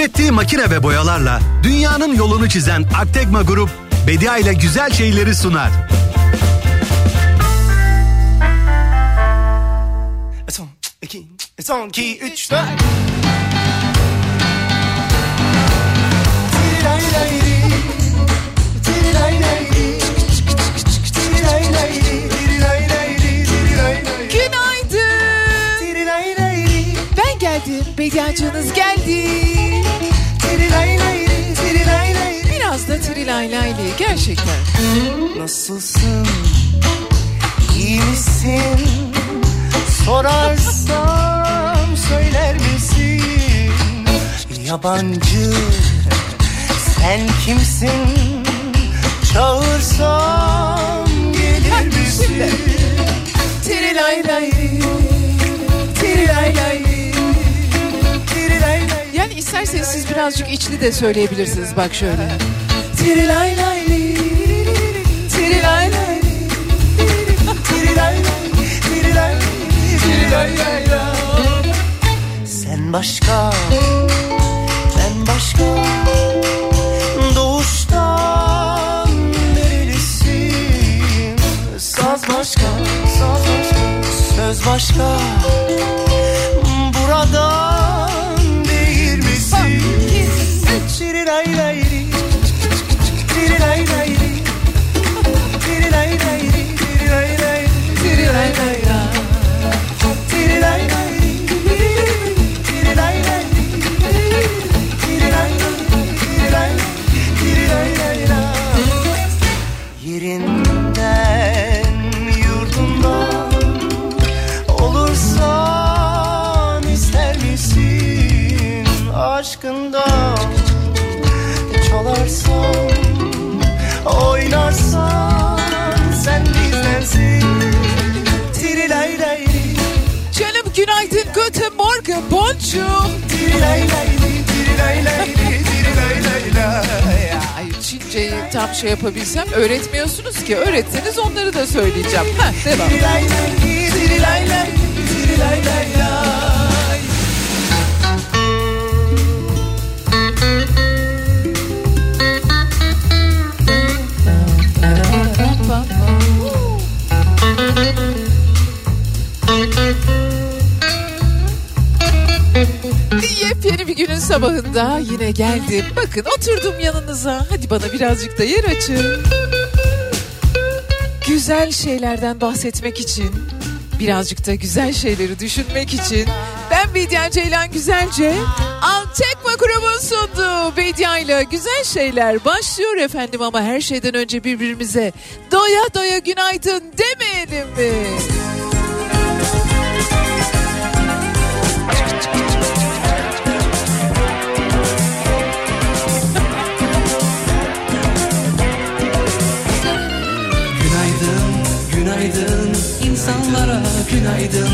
Ürettiği makine ve boyalarla dünyanın yolunu çizen Artegma Grup, Bedia ile güzel şeyleri sunar. Son 2, son 2, 3, 4... Bediacınız geldi. Biraz da Trilaylaylı gerçekten. Nasılsın? İyi misin? Sorarsam söyler misin? Yabancı sen kimsin? Çağırsam gelir misin? Trilaylaylı. Trilaylaylı. İsterseniz siz birazcık içli de söyleyebilirsiniz. Bak şöyle. Sen başka, ben başka. Doğuştan nerelisin? Saz başka, Söz başka. Buradan değil misin Tirilay lay li, tam şey yapabilsem öğretmiyorsunuz ki. Öğretseniz onları da söyleyeceğim. Heh, devam. Sabahında yine geldim. Bakın oturdum yanınıza. Hadi bana birazcık da yer açın. Güzel şeylerden bahsetmek için, birazcık da güzel şeyleri düşünmek için ben Bediye Ceylan Güzelce Altekma grubun sunduğu Bediye ile güzel şeyler başlıyor efendim ama her şeyden önce birbirimize doya doya günaydın demeyelim mi? İnsanlara günaydın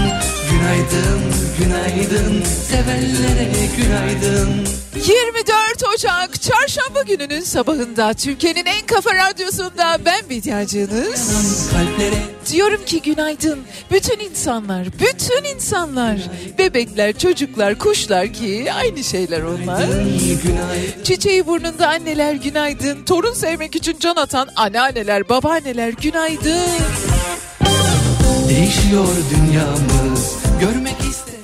Günaydın, günaydın. Sevenlere günaydın. 24 Ocak çarşamba gününün sabahında Türkiye'nin en kafa radyosunda ben Bediacınız. Diyorum ki günaydın. Bütün insanlar, bütün insanlar, bebekler, çocuklar, kuşlar ki aynı şeyler onlar. günaydın. Çiçeği burnunda anneler günaydın, torun sevmek için can atan anneanneler, babaanneler günaydın. Değişiyor dünyamız görmek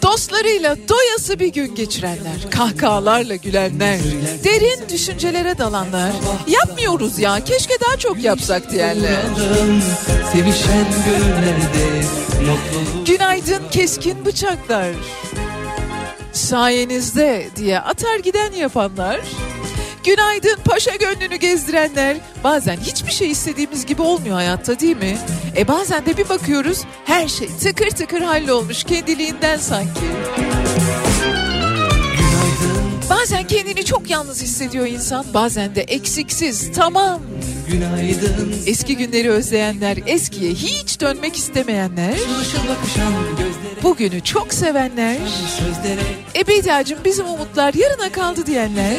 Dostlarıyla doyası bir gün geçirenler, kahkahalarla gülenler, derin düşüncelere dalanlar, yapmıyoruz ya keşke daha çok yapsak diyenler. Sevişen gönüllerde mutluluk Günaydın keskin bıçaklar. Sayenizde diye atar giden yapanlar. Günaydın paşa gönlünü gezdirenler. Bazen hiçbir şey istediğimiz gibi olmuyor hayatta değil mi? E bazen de bir bakıyoruz her şey tıkır tıkır hallolmuş kendiliğinden sanki. Bazen kendini çok yalnız hissediyor insan. Bazen de eksiksiz tamam. günaydın Eski günleri özleyenler, eskiye hiç dönmek istemeyenler. Gözlere bugünü çok sevenler, Sözlere e bizim umutlar yarına kaldı diyenler,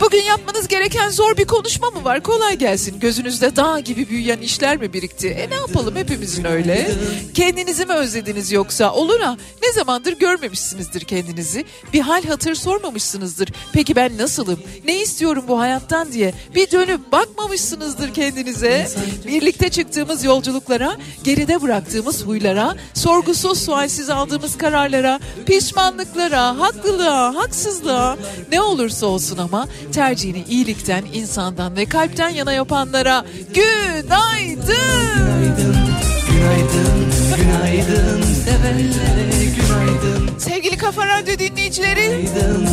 bugün yapmanız gereken zor bir konuşma mı var? Kolay gelsin. Gözünüzde dağ gibi büyüyen işler mi birikti? E ne yapalım hepimizin öyle. Kendinizi mi özlediniz yoksa? Olur ha ne zamandır görmemişsinizdir kendinizi. Bir hal hatır sormamışsınızdır. Peki ben nasılım? Ne istiyorum bu hayattan diye bir dönüp bakmamışsınızdır kendinize. Birlikte çıktığımız yolculuklara, geride bıraktığımız huylara, sorgusuz sualsiz aldığımız kararlara, pişmanlıklara, haklılığa, haksızlığa ne olursa olsun ama tercihini iyilikten, insandan ve kalpten yana yapanlara günaydın. Günaydın, günaydın, günaydın Sevenlere günaydın, Sevgili Kafa Radyo dinleyicileri, günaydın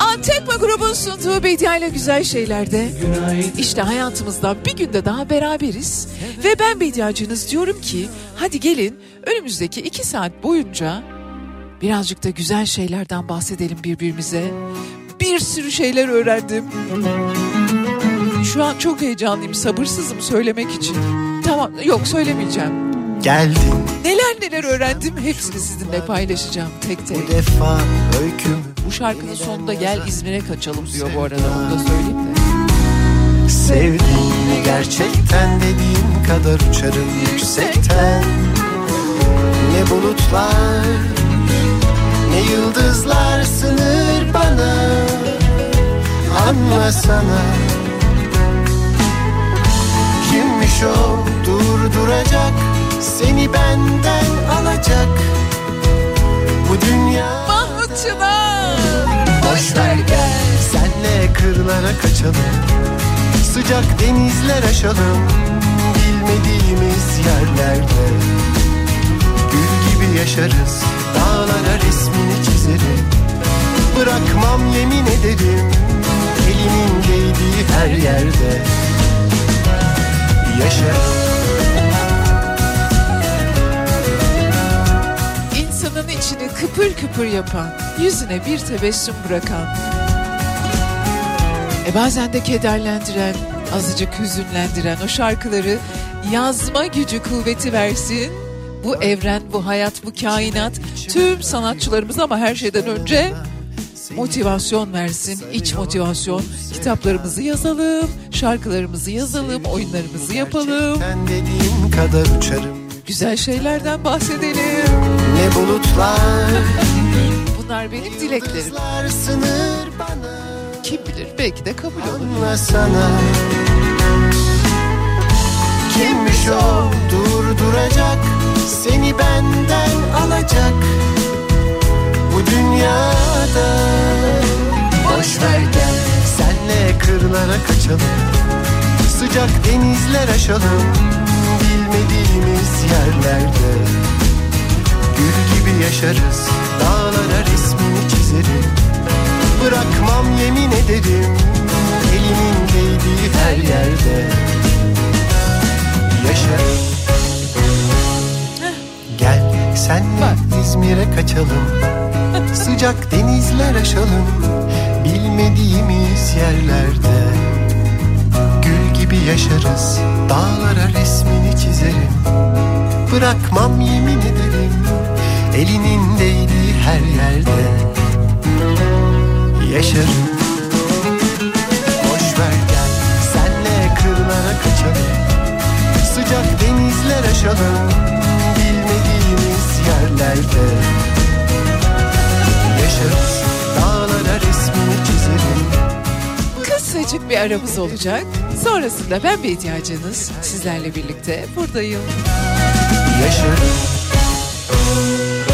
Antekma grubun sunduğu Bedia ile Güzel Şeyler'de Günaydın İşte hayatımızda bir günde daha beraberiz ve ben Bediacınız diyorum ki hadi gelin önümüzdeki iki saat boyunca birazcık da güzel şeylerden bahsedelim birbirimize. Bir sürü şeyler öğrendim. Şu an çok heyecanlıyım, sabırsızım söylemek için. Tamam, yok söylemeyeceğim. Geldin. Neler neler öğrendim hepsini sizinle paylaşacağım tek tek. bu defa öykümü Bu şarkının sonunda gel İzmir'e kaçalım diyor bu arada onu da söyleyeyim de. Sevdin mi gerçekten dediğin kadar uçarım yüksekten. Ne bulutlar ne yıldızlar sınır bana. Anlasana Kimmiş o durduracak seni benden alacak Bu dünya. Mahmut Çınar! Boş ver gel. Senle kırlara kaçalım. Sıcak denizler aşalım. Bilmediğimiz yerlerde Gül gibi yaşarız. Dağlara resmini çizerim. Bırakmam yemin ederim. Elimin değdiği her yerde Yaşarım kıpır kıpır yapan, yüzüne bir tebessüm bırakan, e bazen de kederlendiren, azıcık hüzünlendiren o şarkıları yazma gücü kuvveti versin. Bu evren, bu hayat, bu kainat tüm sanatçılarımız ama her şeyden önce motivasyon versin, iç motivasyon. Kitaplarımızı yazalım, şarkılarımızı yazalım, oyunlarımızı yapalım. Güzel şeylerden bahsedelim. Ne bulutlar Bunlar benim dileklerim. Kim bilir belki de kabul olur. Anlasana Kimmiş o? Durduracak Seni benden alacak. Bu dünyada. Boş ver gel. Senle kırlara kaçalım. Sıcak denizler aşalım. Bilmediğimiz yerlerde Gül gibi yaşarız Dağlara resmini çizerim. Bırakmam yemin ederim Elimin değdiği her yerde. Yaşarım Gel senle İzmir'e kaçalım. Sıcak denizler aşalım Bilmediğimiz yerlerde gibi yaşarız. Dağlara resmini çizerim. Bırakmam yemin ederim. Elinin değdiği her yerde Yaşarım. Boş ver gel Senle kırlara kaçalım. Sıcak denizler aşalım. Bilmediğimiz yerlerde Yaşarız Kısacık bir aramız olacak. Sonrasında ben bir ihtiyacınız sizlerle birlikte buradayım. Yaşarım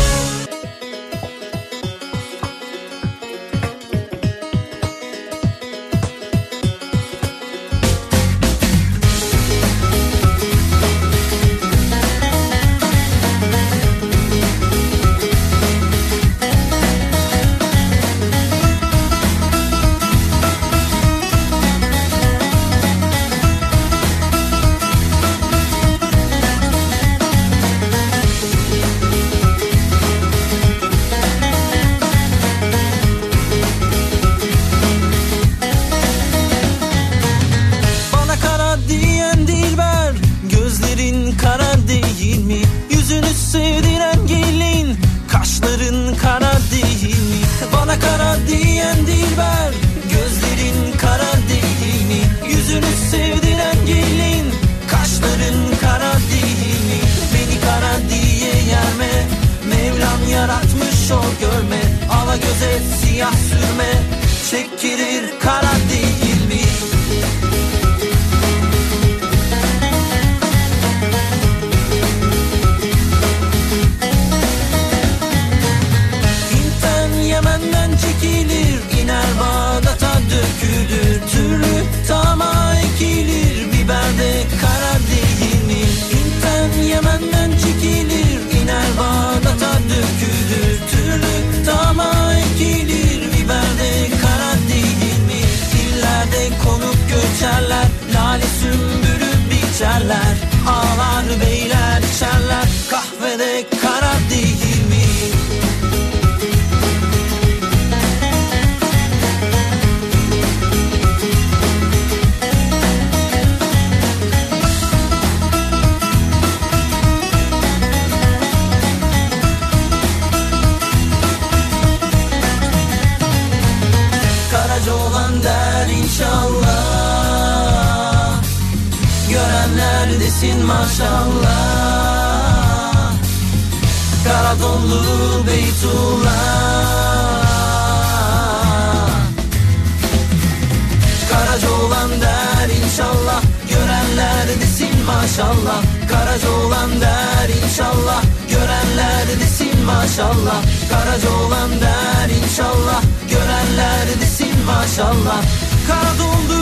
maşallah. Karaca olan der inşallah. Görenler desin maşallah. Kara doldu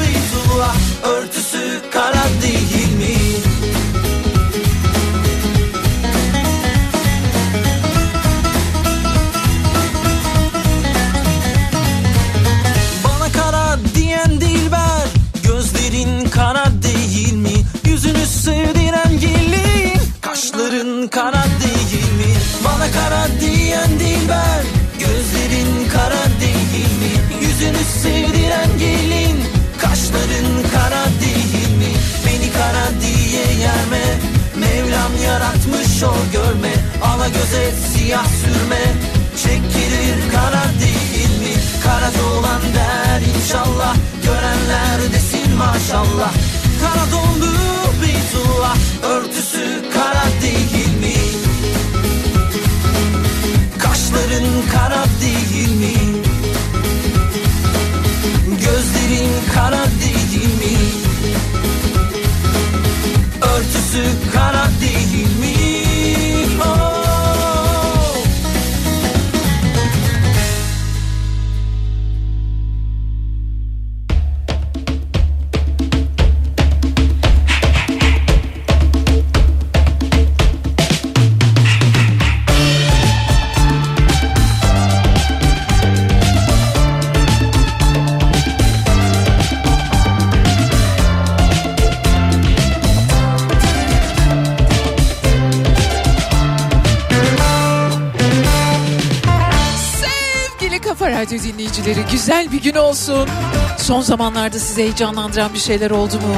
Beytullah. Örtüsü kara değil Mevlam yaratmış o görme Ala göze siyah sürme Çekilir kara değil mi? Kara dolan der inşallah Görenler desin maşallah Kara dondu Beytullah Örtüsü kara değil mi? Kaşların kara değil mi? Gözlerin kara değil Örtüsü kara değil mi? Oh. Dinleyicileri güzel bir gün olsun. Son zamanlarda sizi heyecanlandıran bir şeyler oldu mu?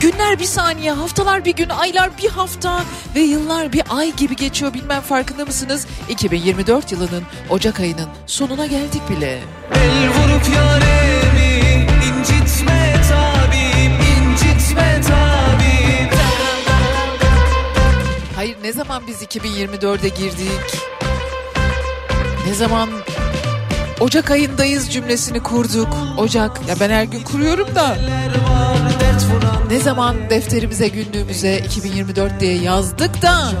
Günler bir saniye, haftalar bir gün, aylar bir hafta ve yıllar bir ay gibi geçiyor bilmem farkında mısınız? 2024 yılının Ocak ayının sonuna geldik bile. El vurup yaremi incitme incitme Hayır ne zaman biz 2024'e girdik? Ne zaman Ocak ayındayız cümlesini kurduk. Ocak ya ben her gün kuruyorum da ne zaman defterimize günlüğümüze 2024 diye yazdık da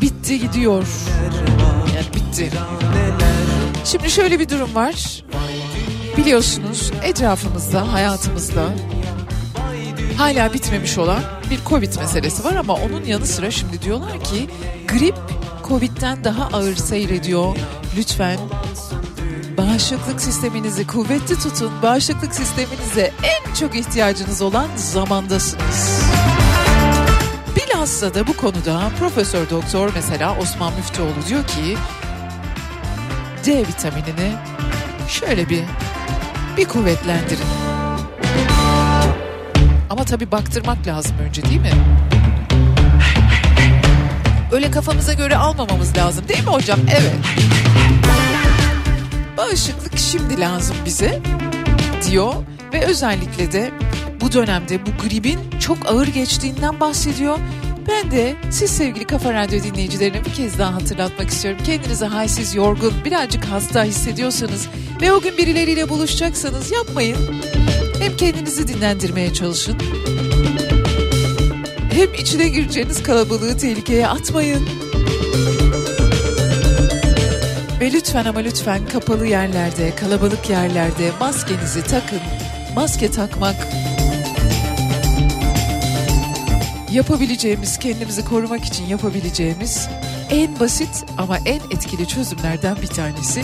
bitti gidiyor. Yani bitti. Şimdi şöyle bir durum var. Biliyorsunuz etrafımızda, hayatımızda hala bitmemiş olan bir Covid meselesi var ama onun yanı sıra şimdi diyorlar ki grip Covid'den daha ağır seyrediyor. Lütfen bağışıklık sisteminizi kuvvetli tutun. Bağışıklık sisteminize en çok ihtiyacınız olan zamandasınız. Bilhassa da bu konuda Profesör Doktor mesela Osman Müftüoğlu diyor ki D vitaminini şöyle bir bir kuvvetlendirin. Ama tabii baktırmak lazım önce değil mi? Öyle kafamıza göre almamamız lazım değil mi hocam? Evet. Bağışıklık şimdi lazım bize diyor ve özellikle de bu dönemde bu gribin çok ağır geçtiğinden bahsediyor. Ben de siz sevgili Kafa Radyo dinleyicilerine bir kez daha hatırlatmak istiyorum. Kendinizi halsiz, yorgun, birazcık hasta hissediyorsanız ve o gün birileriyle buluşacaksanız yapmayın. Hem kendinizi dinlendirmeye çalışın. Hem içine gireceğiniz kalabalığı tehlikeye atmayın. Ve lütfen ama lütfen kapalı yerlerde, kalabalık yerlerde maskenizi takın. Maske takmak yapabileceğimiz, kendimizi korumak için yapabileceğimiz en basit ama en etkili çözümlerden bir tanesi.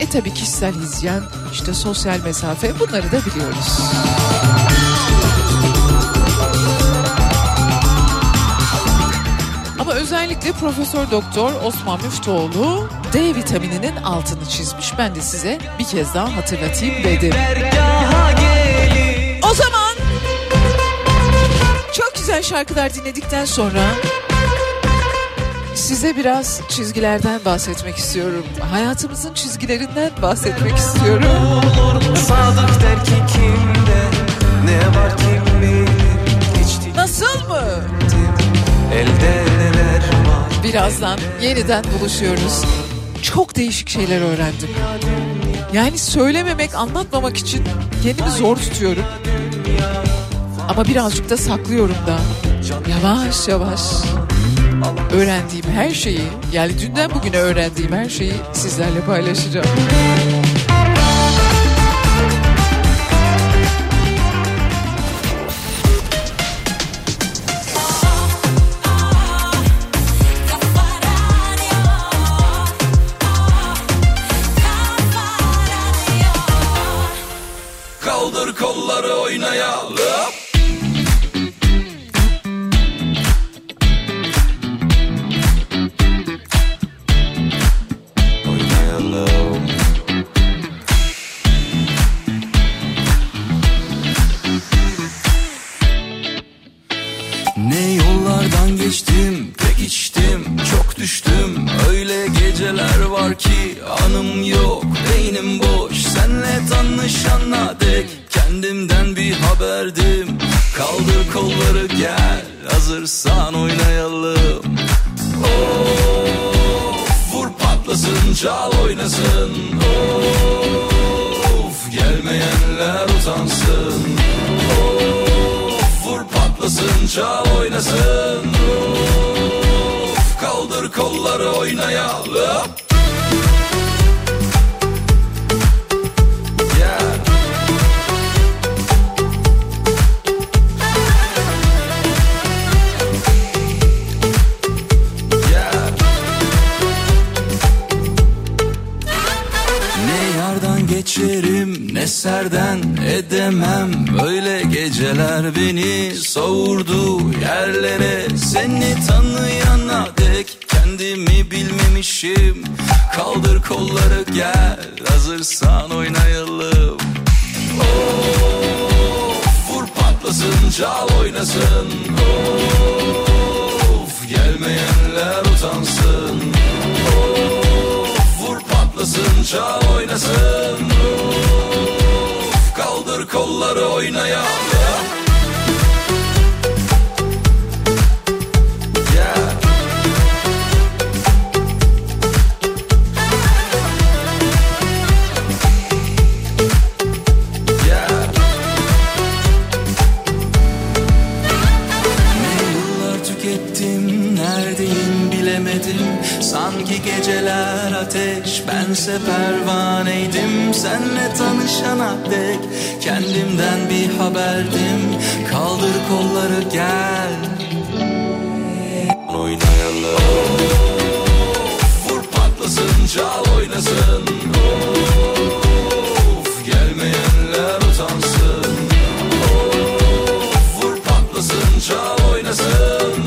E tabi kişisel hijyen, işte sosyal mesafe bunları da biliyoruz. Özellikle Profesör Doktor Osman Müftüoğlu D vitamininin altını çizmiş. Ben de size bir kez daha hatırlatayım dedim. O zaman çok güzel şarkılar dinledikten sonra size biraz çizgilerden bahsetmek istiyorum. Hayatımızın çizgilerinden bahsetmek istiyorum. Sadık der ki kimde Ne var kim bilir Nasıl mı? elde Birazdan yeniden buluşuyoruz. Çok değişik şeyler öğrendim. Yani söylememek, anlatmamak için kendimi zor tutuyorum. Ama birazcık da saklıyorum da. Yavaş yavaş öğrendiğim her şeyi, yani dünden bugüne öğrendiğim her şeyi sizlerle paylaşacağım. Geçtim, pek içtim, çok düştüm. Öyle geceler var ki anım yok, beynim boş. Senle tanışana dek kendimden bir haberdim. Kaldır kolları gel, hazırsan oynayalım. Of, vur patlasın, çal oynasın. Of, gelmeyenler utansın. Patlasın, çal oynasın. Of, kaldır kolları oynayalım. Geçerim ne serden edemem. Böyle geceler beni savurdu yerlere. Seni tanıyana dek kendimi bilmemişim. Kaldır kolları gel hazırsan oynayalım. Of vur patlasın çal oynasın. Of gelmeyenler utansın. Of patlasın çal oynasın. Of kaldır kolları neredeyim bilemedim. Sanki geceler ateş bense pervaneydim Senle tanışana dek kendimden bir haberdim Kaldır kolları gel. Oynayalım. Vur patlasın çal oynasın. Of gelmeyenler utansın. Of vur patlasın çal oynasın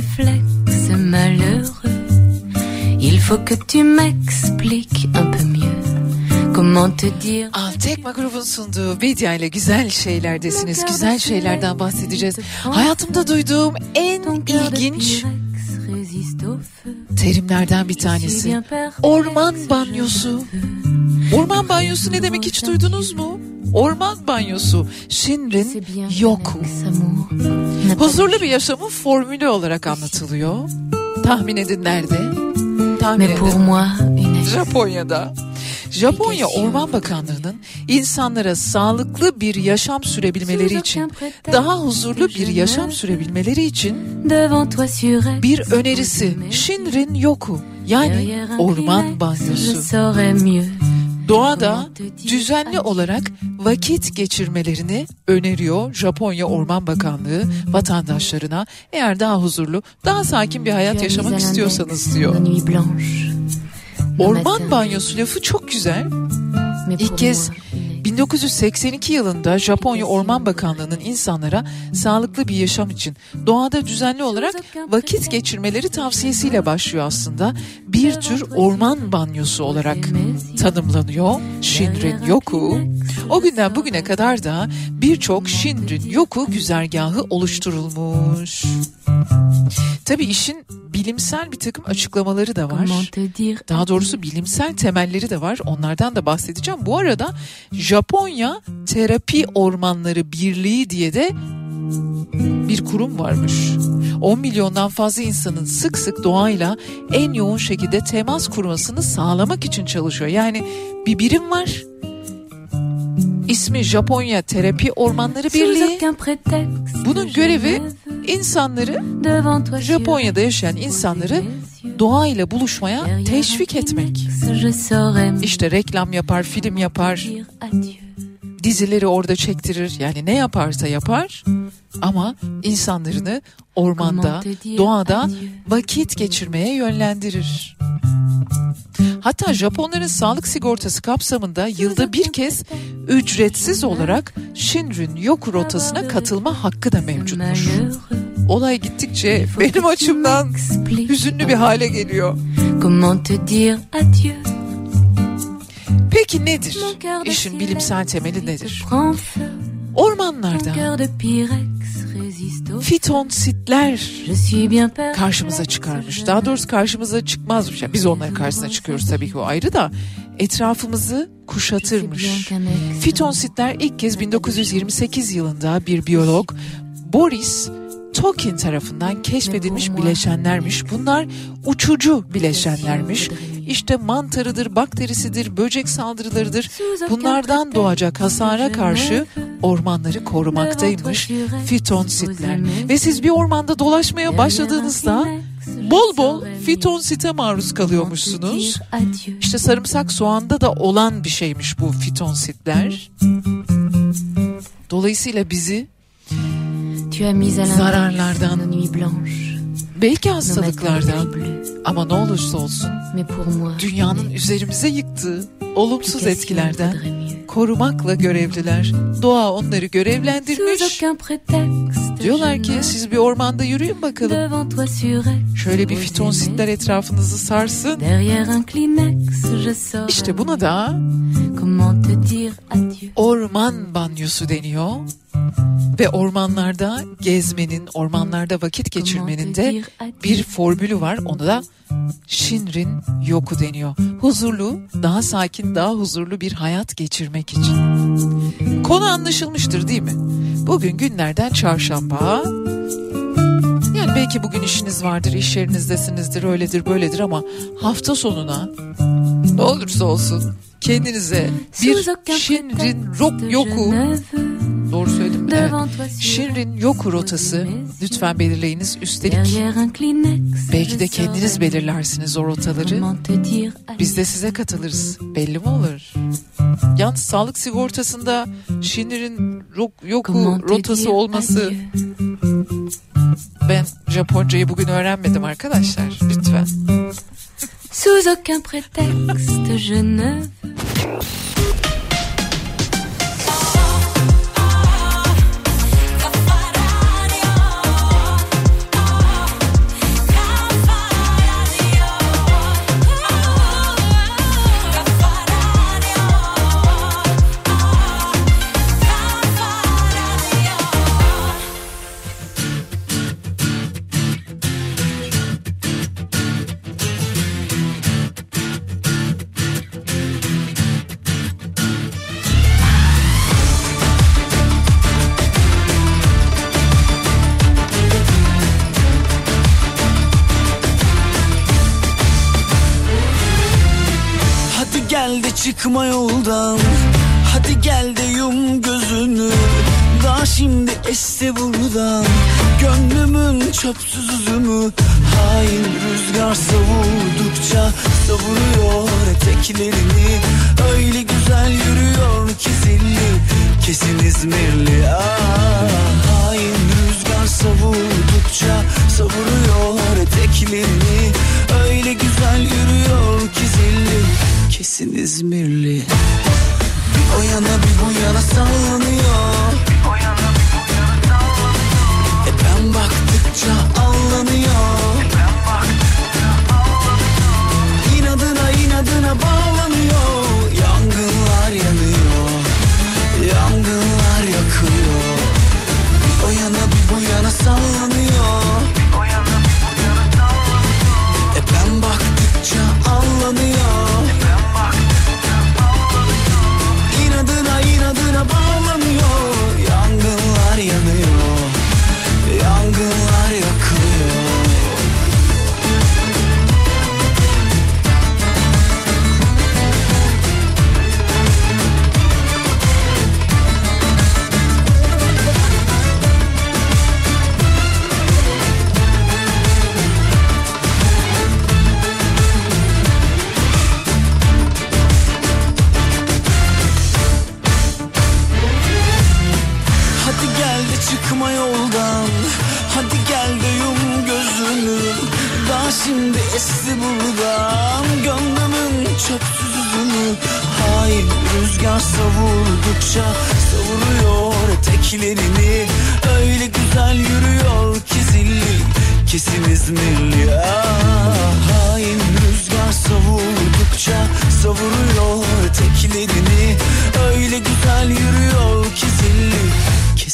réflexe malheureux. Il faut que tu m'expliques un peu mieux comment te dire. Al Tekma grubun sunduğu Bedia ile güzel şeylerdesiniz. Güzel şeylerden bahsedeceğiz. Hayatımda duyduğum en ilginç terimlerden bir tanesi. Orman banyosu. Orman banyosu ne demek hiç duydunuz mu? Orman banyosu. N'a pas Huzurlu bir yaşamın formülü olarak anlatılıyor. Tahmin edin nerede? Tahmin edin. Japonya'da. Japonya Orman Bakanlığı'nın insanlara sağlıklı bir yaşam sürebilmeleri için, daha huzurlu bir yaşam sürebilmeleri için bir önerisi Shinrin Yoku yani orman banyosu. Doğada düzenli olarak vakit geçirmelerini öneriyor Japonya Orman Bakanlığı vatandaşlarına. Eğer daha huzurlu, daha sakin bir hayat yaşamak istiyorsanız diyor. Orman banyosu lafı çok güzel. İlk kez 1982 yılında Japonya Orman Bakanlığı'nın insanlara sağlıklı bir yaşam için doğada düzenli olarak vakit geçirmeleri tavsiyesiyle başlıyor aslında. Bir tür orman banyosu olarak tanımlanıyor Shinrin Yoku. O günden bugüne kadar da birçok Shinrin Yoku güzergahı oluşturulmuş. Tabii işin bilimsel bir takım açıklamaları da var. Daha doğrusu bilimsel temelleri de var. Onlardan da bahsedeceğim. Bu arada Japonya Terapi Ormanları Birliği diye de bir kurum varmış. 10 milyondan fazla insanın sık sık doğayla en yoğun şekilde temas kurmasını sağlamak için çalışıyor. Yani bir birim var. İsmi Japonya Terapi Ormanları Birliği. Bunun görevi insanları Japonya'da yaşayan insanları. Doğayla buluşmaya teşvik etmek. İşte reklam yapar, film yapar, dizileri orada çektirir. Yani ne yaparsa yapar ama insanlarını ormanda, doğada vakit geçirmeye yönlendirir. Hatta Japonların sağlık sigortası kapsamında yılda bir kez ücretsiz olarak Shinrin Yoku rotasına katılma hakkı da mevcutmuş. Olay gittikçe benim açımdan hüzünlü bir hale geliyor. Peki nedir? İşin bilimsel temeli nedir? Ormanlarda fitonsitler karşımıza çıkarmış. Daha doğrusu karşımıza çıkmazmış. Yani biz onların karşısına çıkıyoruz tabii ki o ayrı da etrafımızı kuşatırmış. Fitonsitler ilk kez 1928 yılında bir biyolog Boris Tokin tarafından keşfedilmiş bileşenlermiş. Bunlar uçucu bileşenlermiş. İşte mantarıdır, bakterisidir, böcek saldırılarıdır. Bunlardan doğacak hasara karşı ormanları korumaktaymış fitonsitler. Ve siz bir ormanda dolaşmaya başladığınızda bol bol fitonsite maruz kalıyormuşsunuz. İşte sarımsak soğanda da olan bir şeymiş bu fitonsitler. Dolayısıyla bizi zararlardan, belki hastalıklardan ama ne olursa olsun Mais pour moi, dünyanın üzerimize yıktığı olumsuz etkilerden korumakla görevliler. Doğa onları görevlendirmiş. Diyorlar ki siz bir ormanda yürüyün bakalım. Şöyle bir fitonsitler etrafınızı sarsın. Derrière un Kleenex, je saurais İşte buna da orman banyosu deniyor. Ve ormanlarda gezmenin, ormanlarda vakit geçirmenin de bir formülü var. Onu da Shinrin Yoku deniyor. Huzurlu, daha sakin, daha huzurlu bir hayat geçirmek için. Konu anlaşılmıştır değil mi? Bugün günlerden çarşamba. Yani belki bugün işiniz vardır, iş yerinizdesinizdir, öyledir, böyledir ama hafta sonuna ne olursa olsun kendinize bir prétexte, Rok Yoku Doğru söyledim mi? Evet. Shinrin Yoku rotası lütfen belirleyiniz. Üstelik belki de kendiniz belirlersiniz o rotaları. Biz de size katılırız. Belli mi olur? Yalnız sağlık sigortasında Rok Yoku rotası olması ben Japoncayı bugün öğrenmedim arkadaşlar. Lütfen. Sous aucun prétexte, je ne rainbow.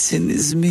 Gelsiniz mi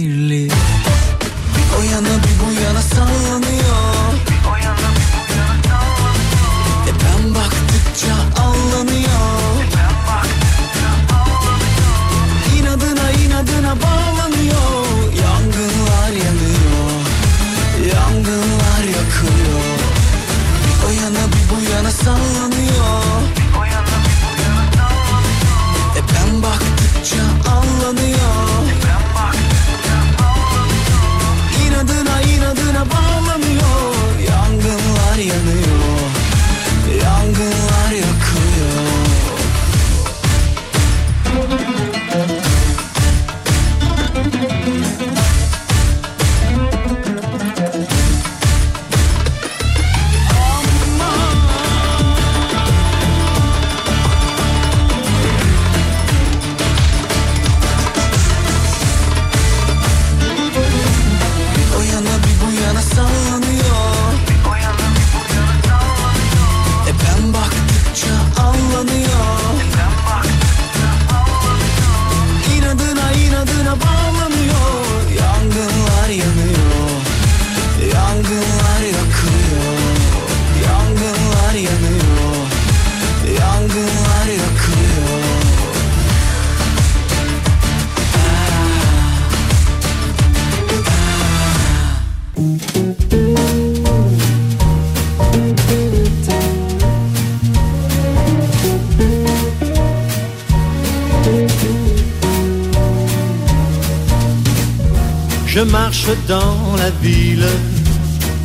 dans la ville,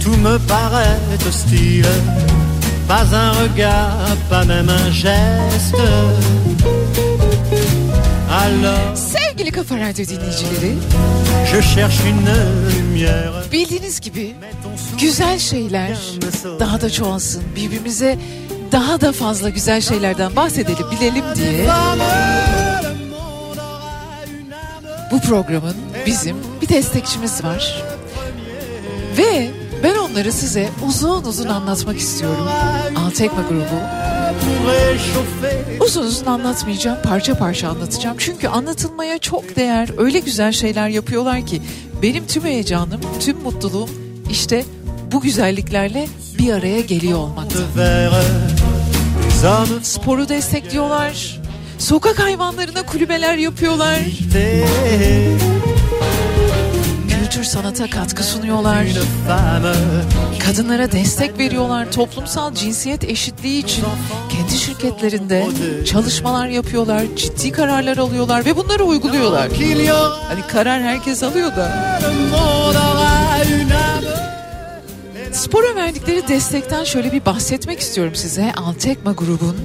tout me paraît hostile. Pas un regard, pas même un geste. Alors, Sevgili Kafa Radyo dinleyicileri, je cherche une lumière. bildiğiniz gibi güzel şeyler daha da çoğalsın. Birbirimize daha da fazla güzel şeylerden bahsedelim, bilelim diye. Bu programın bizim bir destekçimiz var. Ve ben onları size uzun uzun anlatmak istiyorum. Altekma grubu. Uzun uzun anlatmayacağım, parça parça anlatacağım. Çünkü anlatılmaya çok değer, öyle güzel şeyler yapıyorlar ki benim tüm heyecanım, tüm mutluluğum işte bu güzelliklerle bir araya geliyor olmakta. Sporu destekliyorlar, sokak hayvanlarına kulübeler yapıyorlar, frités. kültür sanat hayata katkı sunuyorlar. Kadınlara destek veriyorlar. Toplumsal cinsiyet eşitliği için kendi şirketlerinde çalışmalar yapıyorlar. Ciddi kararlar alıyorlar ve bunları uyguluyorlar. Hani karar herkes alıyor da. Spora verdikleri destekten şöyle bir bahsetmek istiyorum size. Altekma grubun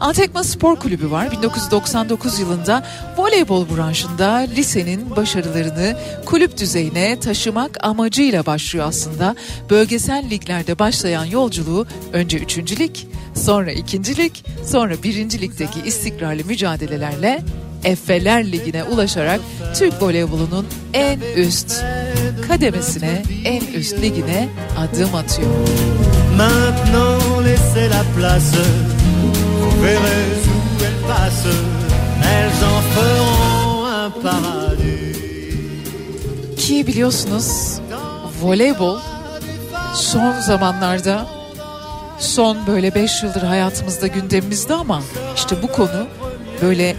Antekma Spor Kulübü var. 1999 yılında voleybol branşında lisenin başarılarını kulüp düzeyine taşımak amacıyla başlıyor aslında. Bölgesel liglerde başlayan yolculuğu önce üçüncülük, sonra ikincilik, sonra birincilikteki istikrarlı mücadelelerle Effeler Ligi'ne ulaşarak Türk voleybolunun en üst kademesine, en üst ligine adım atıyor. Maintenant laissez la place verrez où elles passent Elles en feront un paradis. Ki biliyorsunuz voleybol son zamanlarda son böyle 5 yıldır hayatımızda gündemimizde ama işte bu konu böyle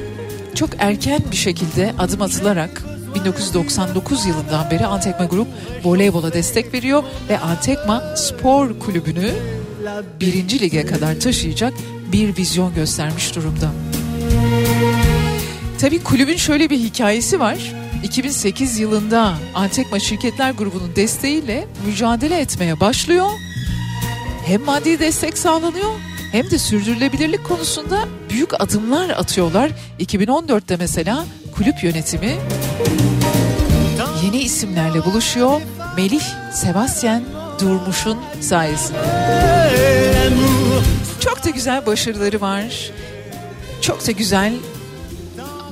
çok erken bir şekilde adım atılarak 1999 yılından beri Antekma Grup voleybola destek veriyor ve Antekma Spor Kulübü'nü birinci lige kadar taşıyacak bir vizyon göstermiş durumda. Tabii kulübün şöyle bir hikayesi var. 2008 yılında Antekma Şirketler Grubu'nun desteğiyle mücadele etmeye başlıyor. Hem maddi destek sağlanıyor hem de sürdürülebilirlik konusunda büyük adımlar atıyorlar. 2014'te mesela kulüp yönetimi yeni isimlerle buluşuyor. Melih Sebastian Durmuş'un sayesinde. Çok da güzel başarıları var. Çok da güzel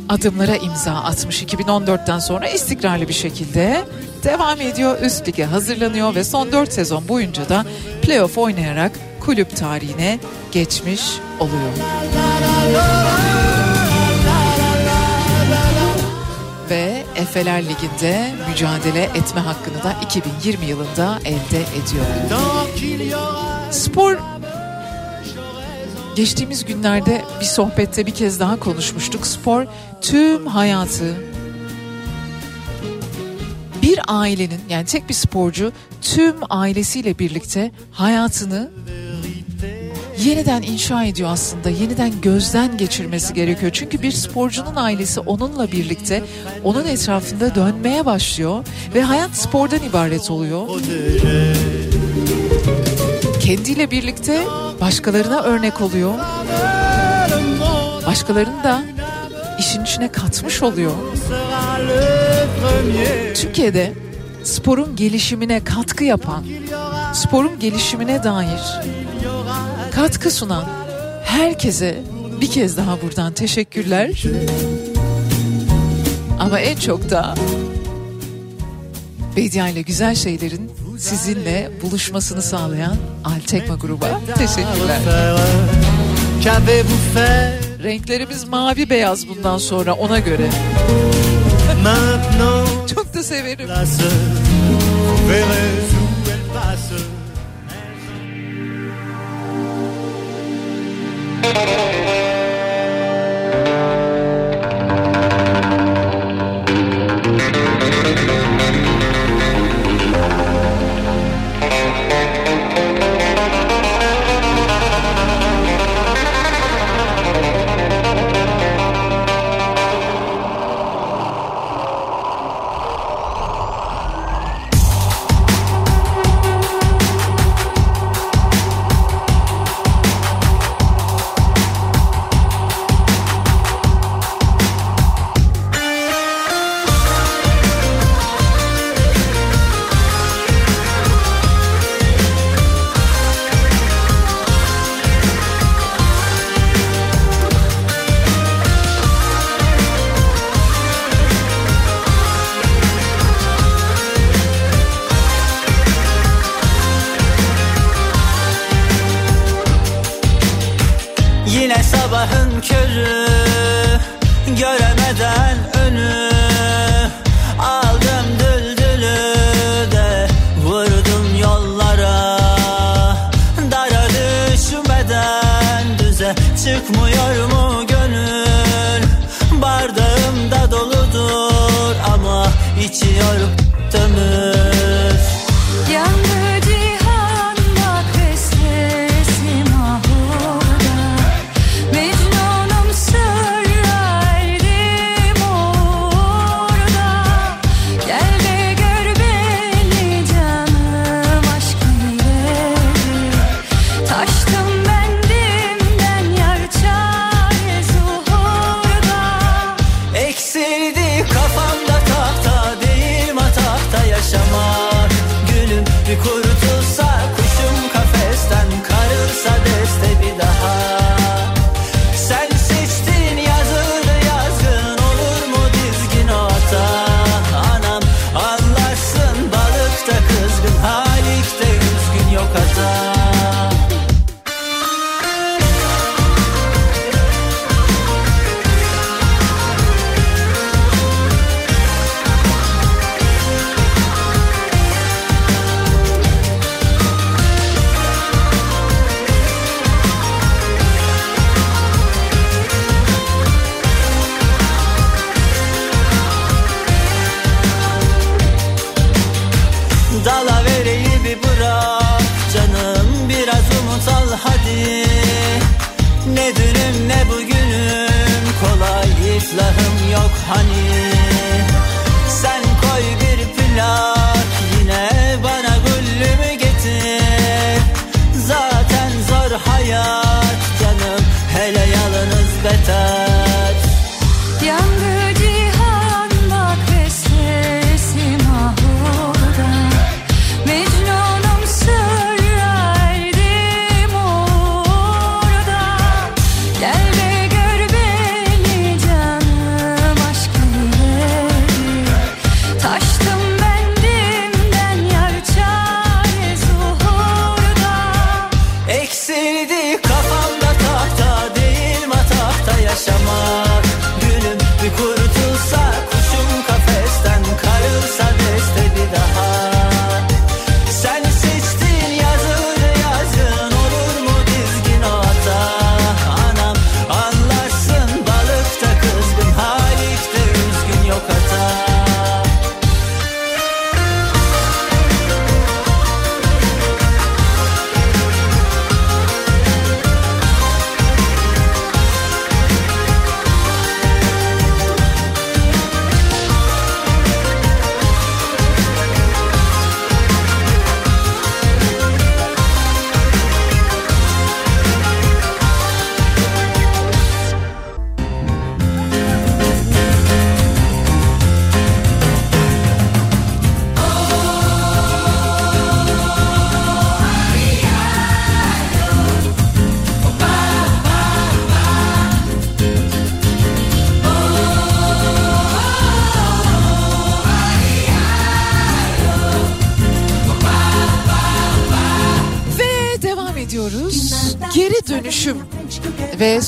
adımlara imza atmış 2014'ten sonra istikrarlı bir şekilde devam ediyor. Üst lige hazırlanıyor ve son 4 sezon boyunca da playoff oynayarak kulüp tarihine geçmiş oluyor. Ve Efeler Ligi'nde mücadele etme hakkını da 2020 yılında elde ediyor. Spor geçtiğimiz günlerde bir sohbette bir kez daha konuşmuştuk. Spor tüm hayatı bir ailenin yani tek bir sporcu tüm ailesiyle birlikte hayatını yeniden inşa ediyor aslında. Yeniden gözden geçirmesi gerekiyor. Çünkü bir sporcunun ailesi onunla birlikte onun etrafında dönmeye başlıyor ve hayat spordan ibaret oluyor. Kendiyle birlikte başkalarına örnek oluyor. Başkalarını da işin içine katmış oluyor. Türkiye'de sporun gelişimine katkı yapan, sporun gelişimine dair katkı sunan herkese bir kez daha buradan teşekkürler. Ama en çok da Bedia ile güzel şeylerin sizinle buluşmasını sağlayan Altekma gruba teşekkürler. Renklerimiz mavi beyaz bundan sonra ona göre. Çok da severim. place Vous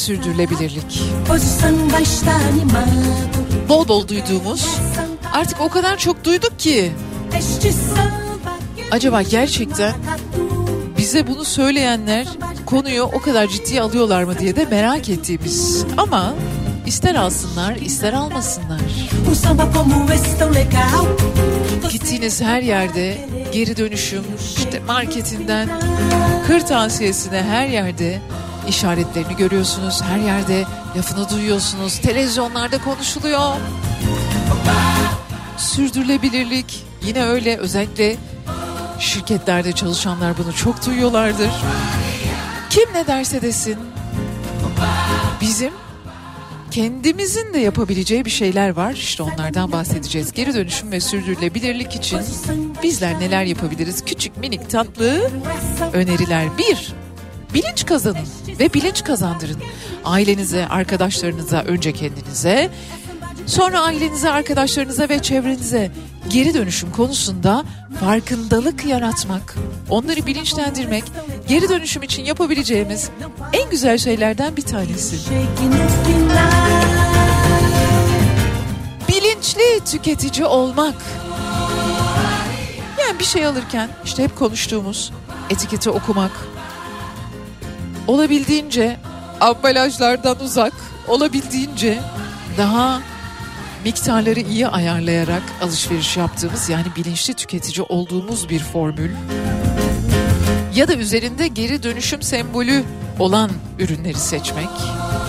sürdürülebilirlik. Bol bol duyduğumuz artık o kadar çok duyduk ki acaba gerçekten bize bunu söyleyenler konuyu o kadar ciddiye alıyorlar mı diye de merak ettiğimiz. Ama ister alsınlar ister almasınlar. Gittiğiniz her yerde geri dönüşüm işte marketinden kırtasiyesine her yerde işaretlerini görüyorsunuz. Her yerde lafını duyuyorsunuz. Televizyonlarda konuşuluyor. Sürdürülebilirlik yine öyle özellikle şirketlerde çalışanlar bunu çok duyuyorlardır. Kim ne derse desin bizim kendimizin de yapabileceği bir şeyler var. İşte onlardan bahsedeceğiz. Geri dönüşüm ve sürdürülebilirlik için bizler neler yapabiliriz? Küçük minik tatlı öneriler. Bir, bilinç kazanın ve bilinç kazandırın. Ailenize, arkadaşlarınıza, önce kendinize, sonra ailenize, arkadaşlarınıza ve çevrenize geri dönüşüm konusunda farkındalık yaratmak, onları bilinçlendirmek, geri dönüşüm için yapabileceğimiz en güzel şeylerden bir tanesi. Bilinçli tüketici olmak. Yani bir şey alırken işte hep konuştuğumuz etiketi okumak. Olabildiğince ambalajlardan uzak, olabildiğince daha miktarları iyi ayarlayarak alışveriş yaptığımız yani bilinçli tüketici olduğumuz bir formül. Ya da üzerinde geri dönüşüm sembolü olan ürünleri seçmek.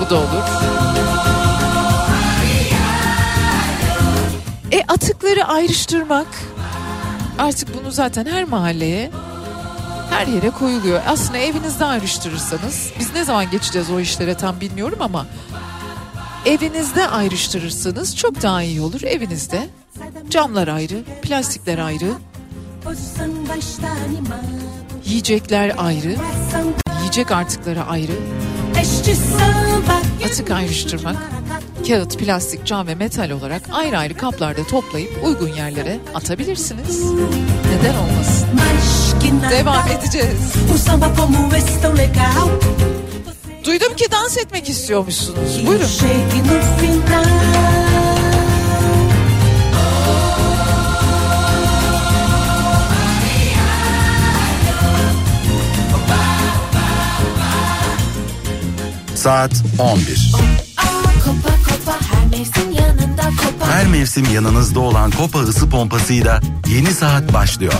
Bu da olur. E atıkları ayrıştırmak. Artık bunu zaten her mahalleye her yere koyuluyor. Aslında evinizde ayrıştırırsanız biz ne zaman geçeceğiz o işlere tam bilmiyorum ama evinizde ayrıştırırsanız çok daha iyi olur. Evinizde camlar ayrı, plastikler ayrı, yiyecekler ayrı, yiyecek artıkları ayrı, atık ayrıştırmak, kağıt, plastik, cam ve metal olarak ayrı ayrı kaplarda toplayıp uygun yerlere atabilirsiniz. Neden olmasın? Devam edeceğiz. Duydum ki dans etmek istiyormuşsunuz. Buyurun. Saat 11. Her mevsim yanınızda olan Kopa ısı pompasıyla yeni saat başlıyor.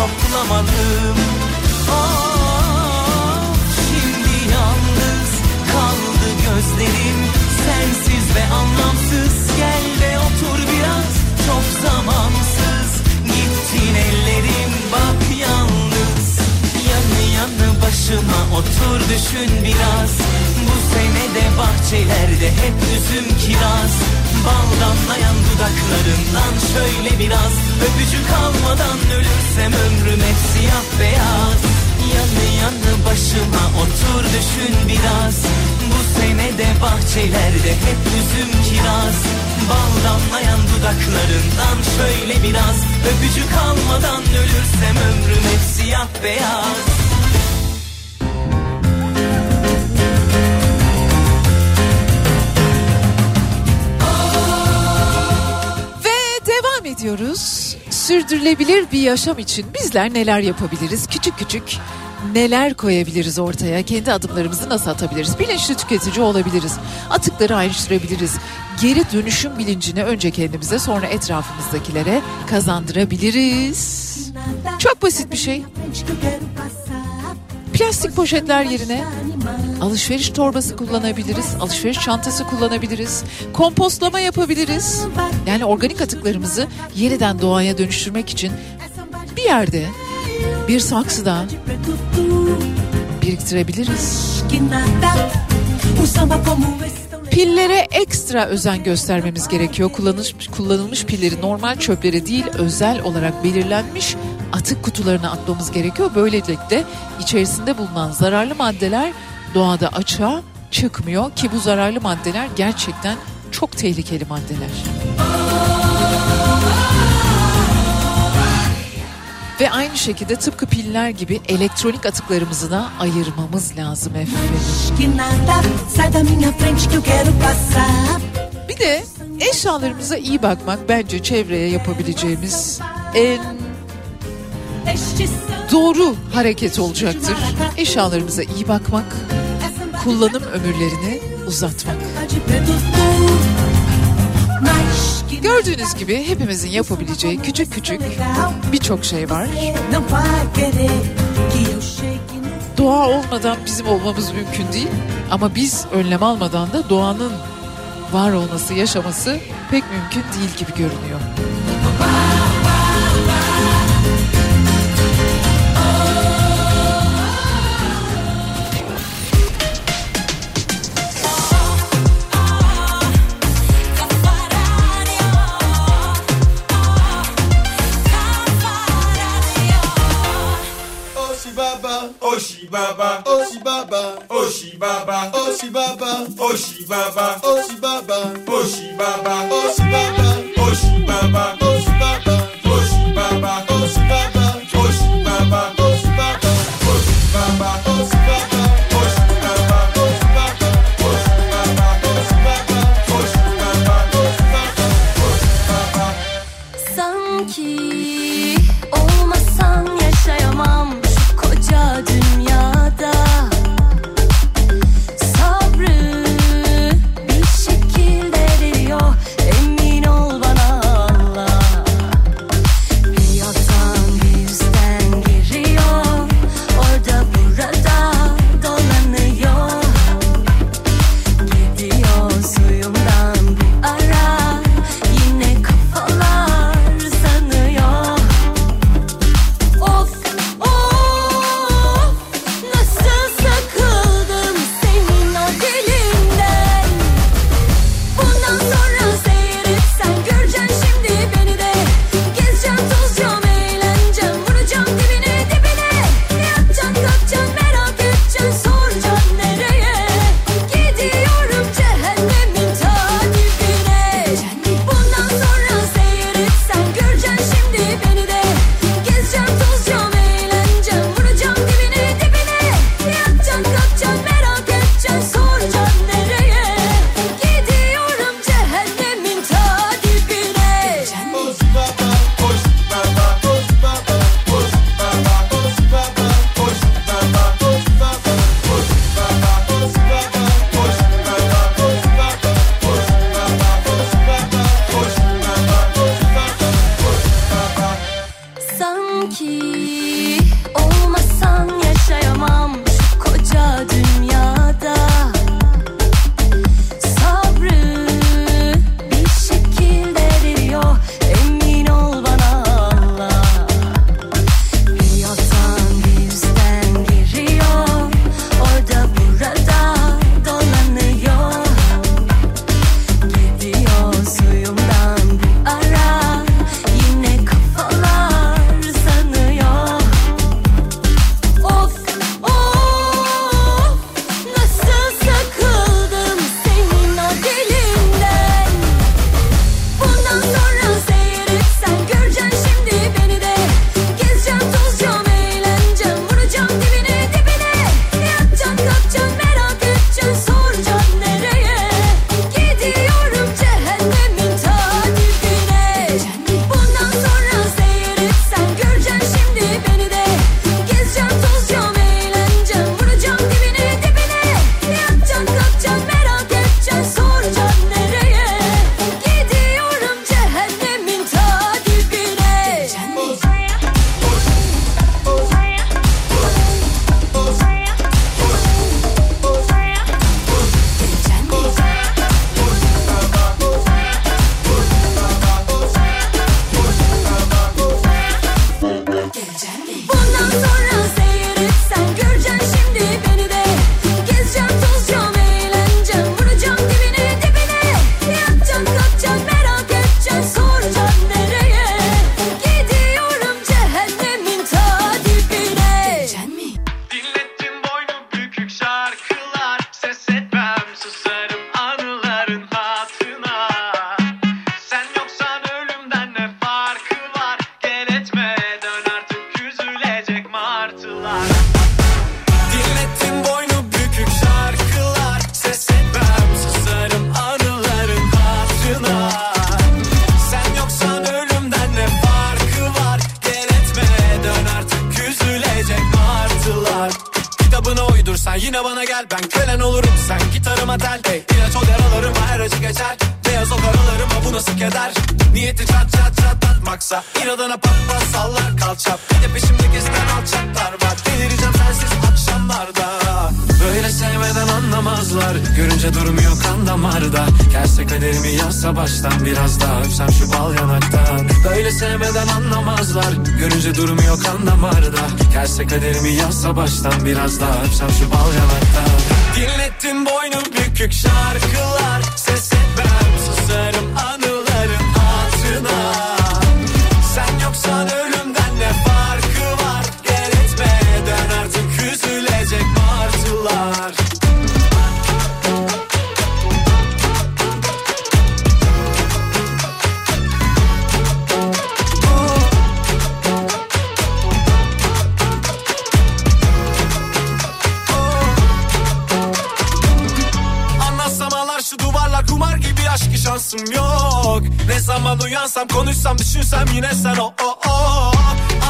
Toplamadım Of, Şimdi yalnız kaldı gözlerim. Sensiz ve anlamsız. Gel de otur biraz. Çok zamansız. Gittin ellerim. Bak yalnız. Yanı yanı başıma otur düşün biraz. Bu sene de bahçelerde hep üzüm kiraz. Bal damlayan dudaklarından şöyle biraz Öpücük almadan ölürsem ömrüm hep siyah beyaz. Yanı yanı başıma otur düşün biraz. Bu sene de bahçelerde hep üzüm kiraz. Bal damlayan dudaklarından şöyle biraz. Öpücük almadan ölürsem ömrüm hep siyah beyaz ediyoruz. Sürdürülebilir bir yaşam için bizler neler yapabiliriz? Küçük küçük neler koyabiliriz ortaya? Kendi adımlarımızı nasıl atabiliriz? Bilinçli tüketici olabiliriz. Atıkları ayrıştırabiliriz. Geri dönüşüm bilincini önce kendimize sonra etrafımızdakilere kazandırabiliriz. Çok basit bir şey. Plastik poşetler yerine alışveriş torbası kullanabiliriz, alışveriş çantası kullanabiliriz, kompostlama yapabiliriz. Yani organik atıklarımızı yeniden doğaya dönüştürmek için bir yerde, bir saksıda biriktirebiliriz. Pillere ekstra özen göstermemiz gerekiyor. Kullanılmış, kullanılmış pilleri normal çöplere değil özel olarak belirlenmiş atık kutularına atmamız gerekiyor. Böylelikle içerisinde bulunan zararlı maddeler doğada açığa çıkmıyor ki bu zararlı maddeler gerçekten çok tehlikeli maddeler. Ve aynı şekilde tıpkı piller gibi elektronik atıklarımızı da ayırmamız lazım efendim. Bir de eşyalarımıza iyi bakmak bence çevreye yapabileceğimiz en doğru hareket olacaktır. Eşyalarımıza iyi bakmak, kullanım ömürlerini uzatmak. Gördüğünüz gibi hepimizin yapabileceği küçük küçük birçok şey var. Doğa olmadan bizim olmamız mümkün değil. Ama biz önlem almadan da doğanın var olması, yaşaması pek mümkün değil gibi görünüyor. bàbá. òṣì bàbá. Düşünsem yine sen o o o.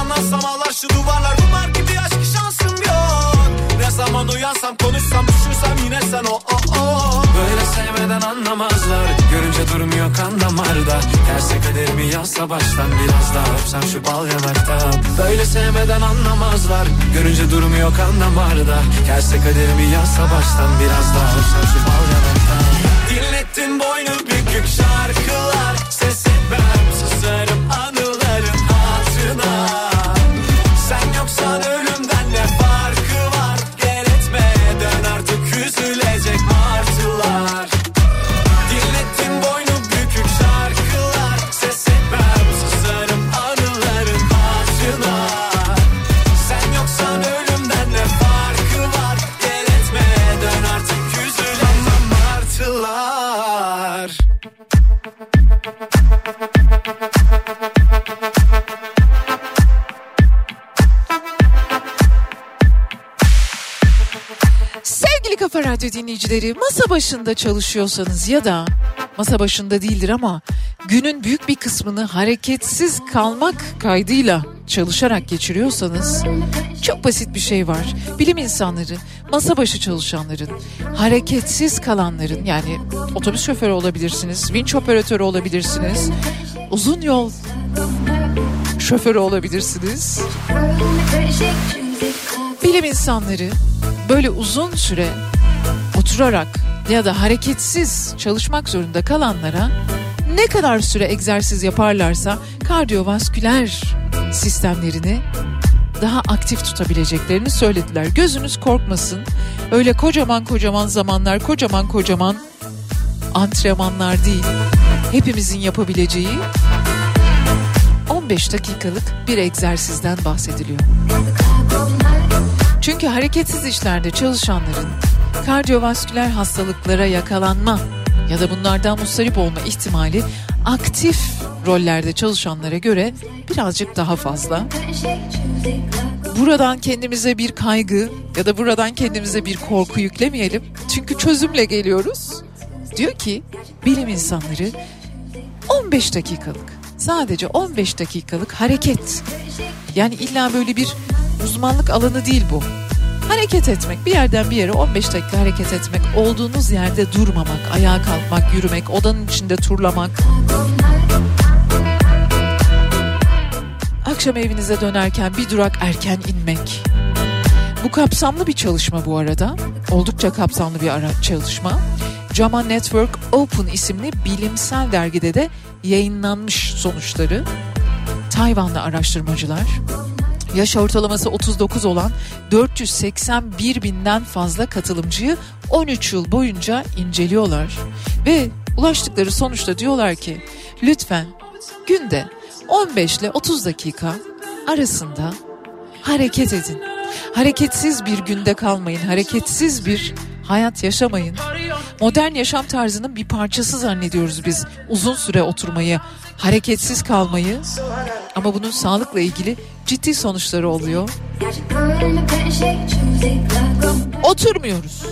Anlatsam ağlar şu duvarlar. Duvar gibi aşk şansım yok. Ne zaman uyansam konuşsam düşünsem yine sen o o o. Böyle sevmeden anlamazlar. Görünce durmuyor kan damarda. Terse kaderimi yazsa baştan biraz daha öpsem şu bal yanaktan Böyle sevmeden anlamazlar. Görünce durmuyor kan damarda. Terse kaderimi yazsa baştan biraz daha öpsem şu bal yanaktan Dinlettin boynu bükük şarkılar. Ses Radyo dinleyicileri masa başında çalışıyorsanız ya da masa başında değildir ama günün büyük bir kısmını hareketsiz kalmak kaydıyla çalışarak geçiriyorsanız çok basit bir şey var. Bilim insanları, masa başı çalışanların, hareketsiz kalanların yani otobüs şoförü olabilirsiniz, vinç operatörü olabilirsiniz, uzun yol şoförü olabilirsiniz. Bilim insanları böyle uzun süre oturarak ya da hareketsiz çalışmak zorunda kalanlara ne kadar süre egzersiz yaparlarsa kardiyovasküler sistemlerini daha aktif tutabileceklerini söylediler. Gözünüz korkmasın. Öyle kocaman kocaman zamanlar, kocaman kocaman antrenmanlar değil. Hepimizin yapabileceği 15 dakikalık bir egzersizden bahsediliyor. Çünkü hareketsiz işlerde çalışanların kardiyovasküler hastalıklara yakalanma ya da bunlardan mustarip olma ihtimali aktif rollerde çalışanlara göre birazcık daha fazla. Buradan kendimize bir kaygı ya da buradan kendimize bir korku yüklemeyelim. Çünkü çözümle geliyoruz. Diyor ki bilim insanları 15 dakikalık sadece 15 dakikalık hareket. Yani illa böyle bir uzmanlık alanı değil bu. Hareket etmek, bir yerden bir yere 15 dakika hareket etmek, olduğunuz yerde durmamak, ayağa kalkmak, yürümek, odanın içinde turlamak. Akşam evinize dönerken bir durak erken inmek. Bu kapsamlı bir çalışma bu arada. Oldukça kapsamlı bir ara çalışma. JAMA Network Open isimli bilimsel dergide de yayınlanmış sonuçları. Tayvanlı araştırmacılar yaş ortalaması 39 olan 481 binden fazla katılımcıyı 13 yıl boyunca inceliyorlar. Ve ulaştıkları sonuçta diyorlar ki lütfen günde 15 ile 30 dakika arasında hareket edin. Hareketsiz bir günde kalmayın, hareketsiz bir hayat yaşamayın. Modern yaşam tarzının bir parçası zannediyoruz biz uzun süre oturmayı, hareketsiz kalmayı. Ama bunun sağlıkla ilgili ciddi sonuçları oluyor. Oturmuyoruz.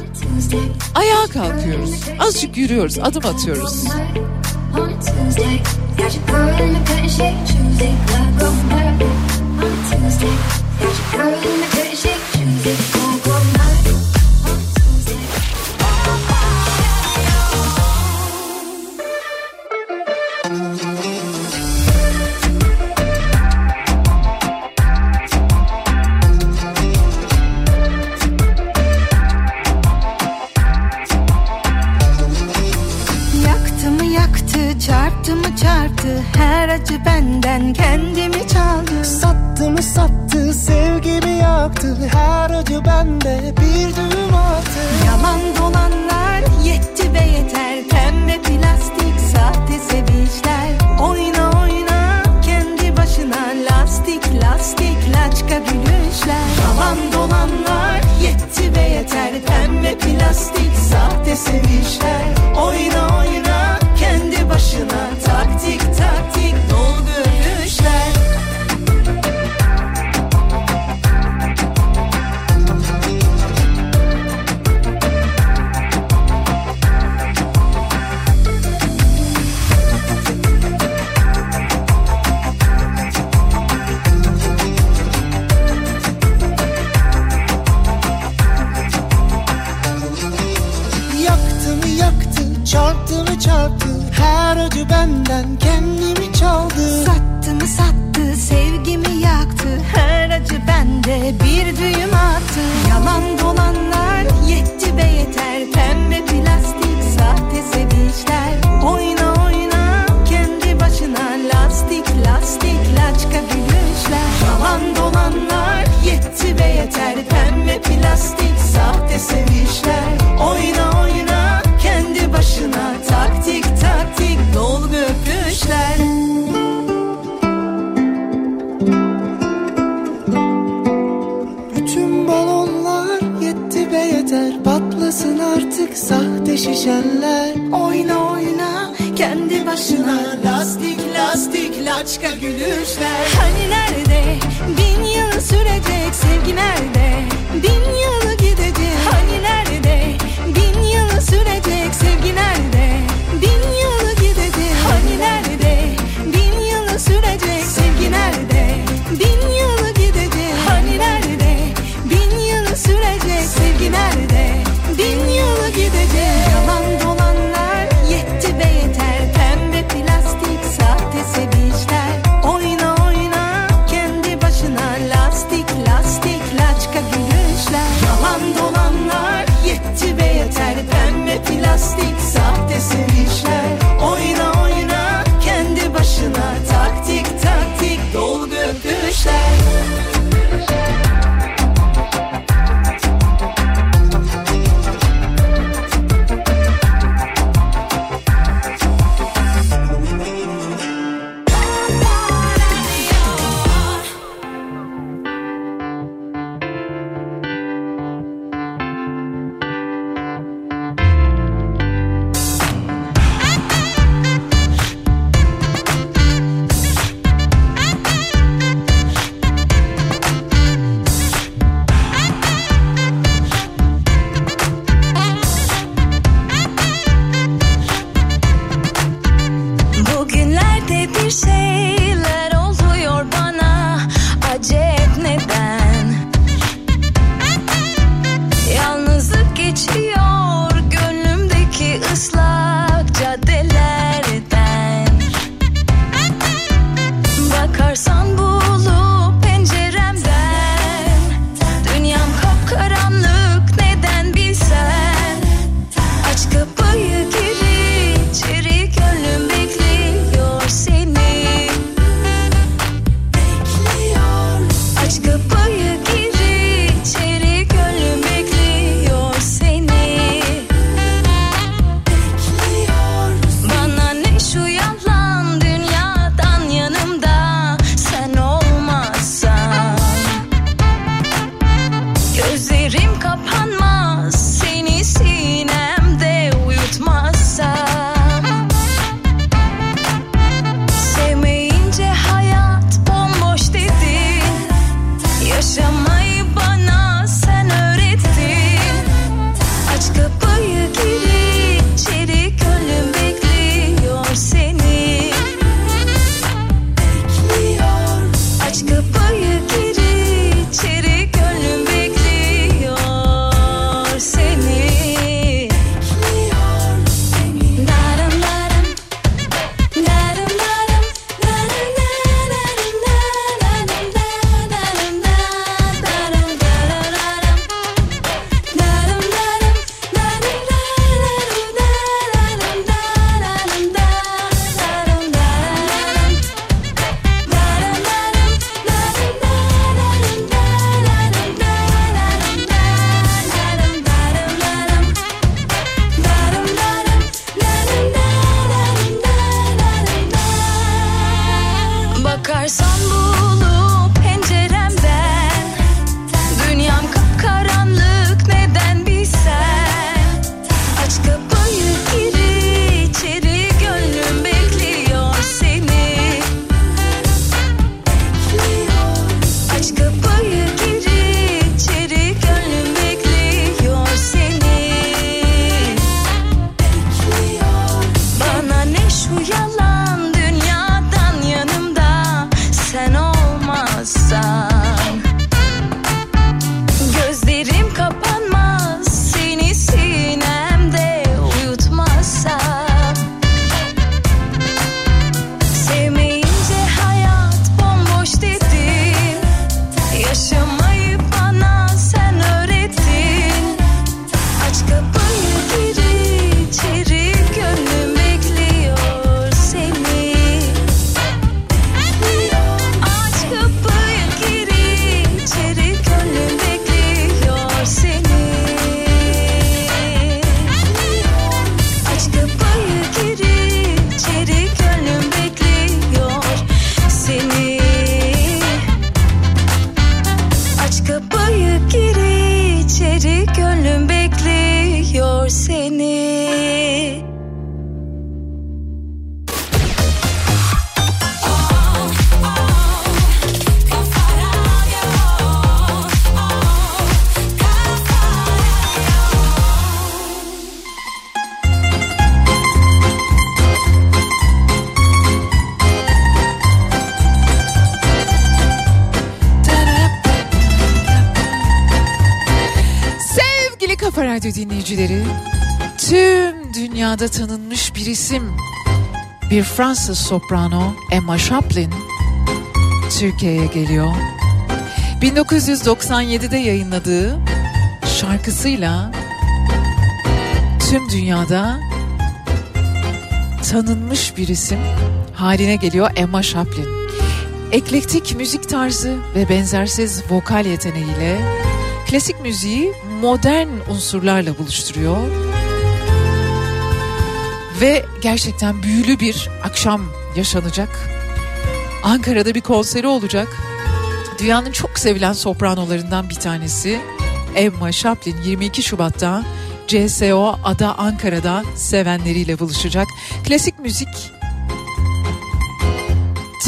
Ayağa kalkıyoruz. Azıcık yürüyoruz, adım atıyoruz. Yaktı çarptı Her acı benden kendimi çaldı. Sattı mı sattı sevgimi yaktı? Her acı bende bir düğüm attı. Yalan dolanlar yetti be yeter. Pembe plastik sahte sevinçler. Oyna oyna kendi başına Lastik lastik laçka gülüşler. Yalan dolanlar yetti be yeter. Pembe plastik sahte sevinçler. Oyna oyna kendi başına çarptı. Her acı benden kendimi çaldı. Sattı mı sattı sevgimi yaktı. Her acı bende bir düğüm attı. Yalan dolanlar yetti be yeter. Pembe plastik sahte sevinçler. Oyna oyna kendi başına Lastik lastik laçka gülüşler. Yalan dolanlar yetti be yeter. Pembe plastik sahte sevinçler. Oyna oyna. başka gülüşler. Hani nerede tüm dünyada tanınmış bir isim. Bir Fransız soprano Emma Chaplin Türkiye'ye geliyor. 1997'de yayınladığı şarkısıyla tüm dünyada tanınmış bir isim haline geliyor Emma Chaplin. Eklektik müzik tarzı ve benzersiz vokal yeteneğiyle klasik müziği modern unsurlarla buluşturuyor. Ve gerçekten büyülü bir akşam yaşanacak. Ankara'da bir konseri olacak. Dünyanın çok sevilen sopranolarından bir tanesi Emma Chaplin 22 Şubat'ta CSO Ada Ankara'da sevenleriyle buluşacak. Klasik müzik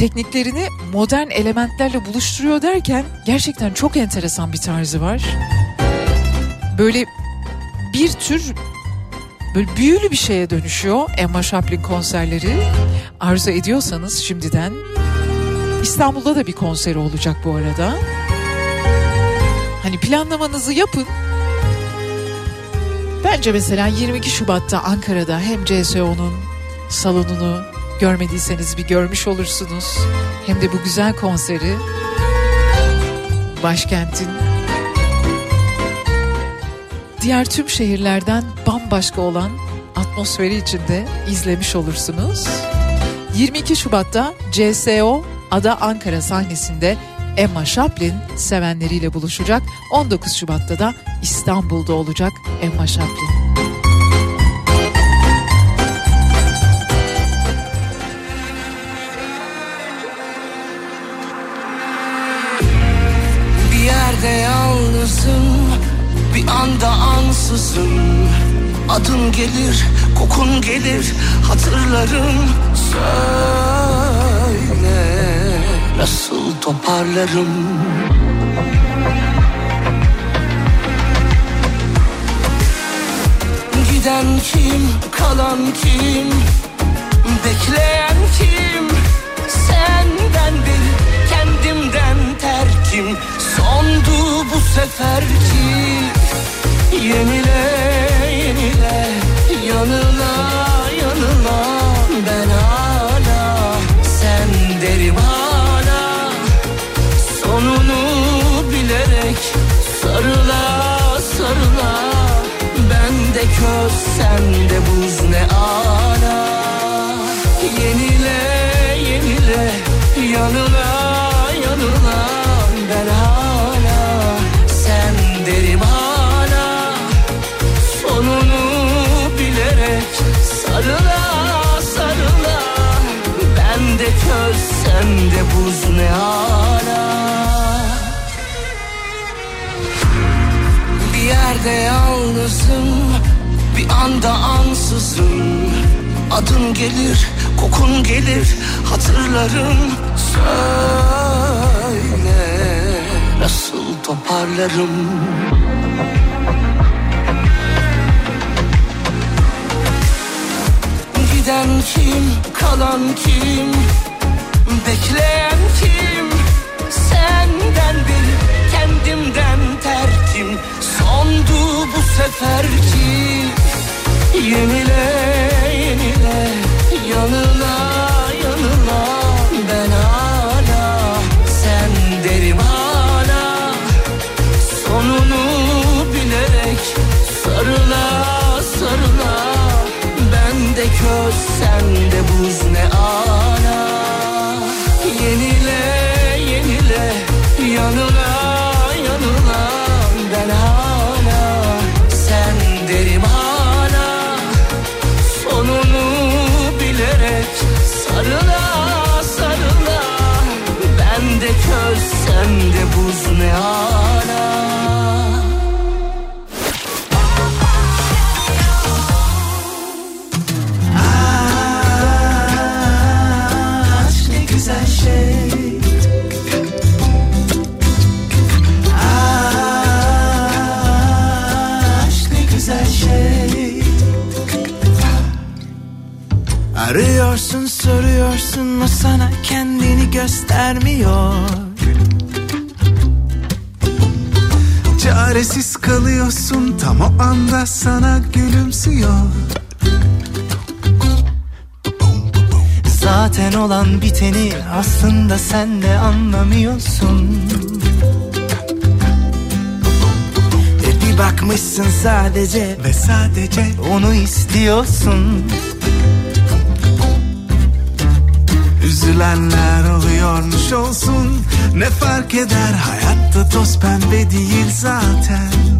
tekniklerini modern elementlerle buluşturuyor derken gerçekten çok enteresan bir tarzı var. Böyle bir tür böyle büyülü bir şeye dönüşüyor Emma Chaplin konserleri. Arzu ediyorsanız şimdiden İstanbul'da da bir konseri olacak bu arada. Hani planlamanızı yapın. Bence mesela 22 Şubat'ta Ankara'da hem CSO'nun salonunu görmediyseniz bir görmüş olursunuz. Hem de bu güzel konseri başkentin diğer tüm şehirlerden bambaşka olan atmosferi içinde izlemiş olursunuz. 22 Şubat'ta CSO Ada Ankara sahnesinde Emma Chaplin sevenleriyle buluşacak. 19 Şubat'ta da İstanbul'da olacak Emma Chaplin. Bir anda ansızın. Adın gelir, kokun gelir Hatırlarım. Söyle Nasıl toparlarım? Giden kim, kalan kim? Bekleyen kim? Senden beri kendimden terkim. Sondu bu seferki Yenile yenile Yanıla yanıla. Ben hala sen derim hala. Sonunu bilerek sarıla sarıla. Ben de köz sen de buz ne ala. Yenile yalnızım bir anda ansızın. Adın gelir kokun gelir hatırlarım. Söyle nasıl toparlarım? Giden kim kalan kim? Bekleyen kim? Senden beri kendimden terkim Sondu bu seferki Yenile yenile yanıla yanıla Ben hala sen derim hala. Sonunu bilerek sarıla sarıla. Ben de köz sen de buz ne ala Aşk ne şey. Aşk ne güzel şey. Arıyorsun soruyorsun o sana kendini göstermiyor anda sana gülümsüyor. Zaten olan biteni aslında sen de anlamıyorsun. E bir bakmışsın sadece ve sadece Onu istiyorsun. Üzülenler oluyormuş olsun. Ne fark eder? Hayatta toz pembe değil zaten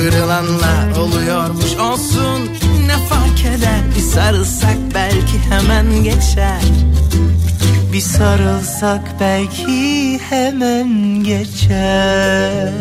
Kırılanlar oluyormuş. Olsun Ne fark eder? Bir sarılsak belki hemen geçer. Bir sarılsak belki hemen geçer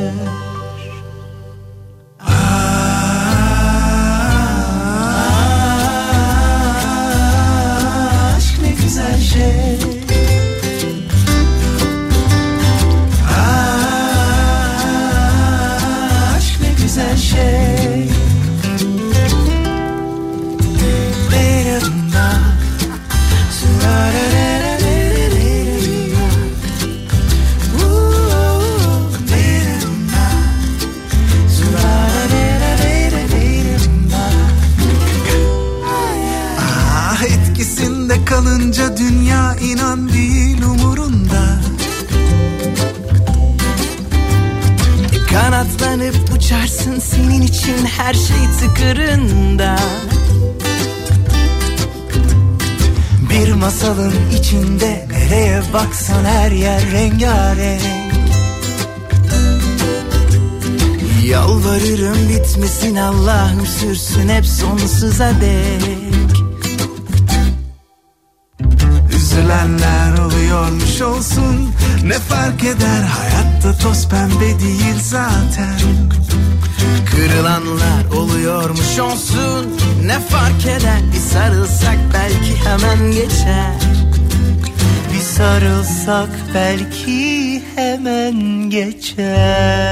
sarılsak belki hemen geçer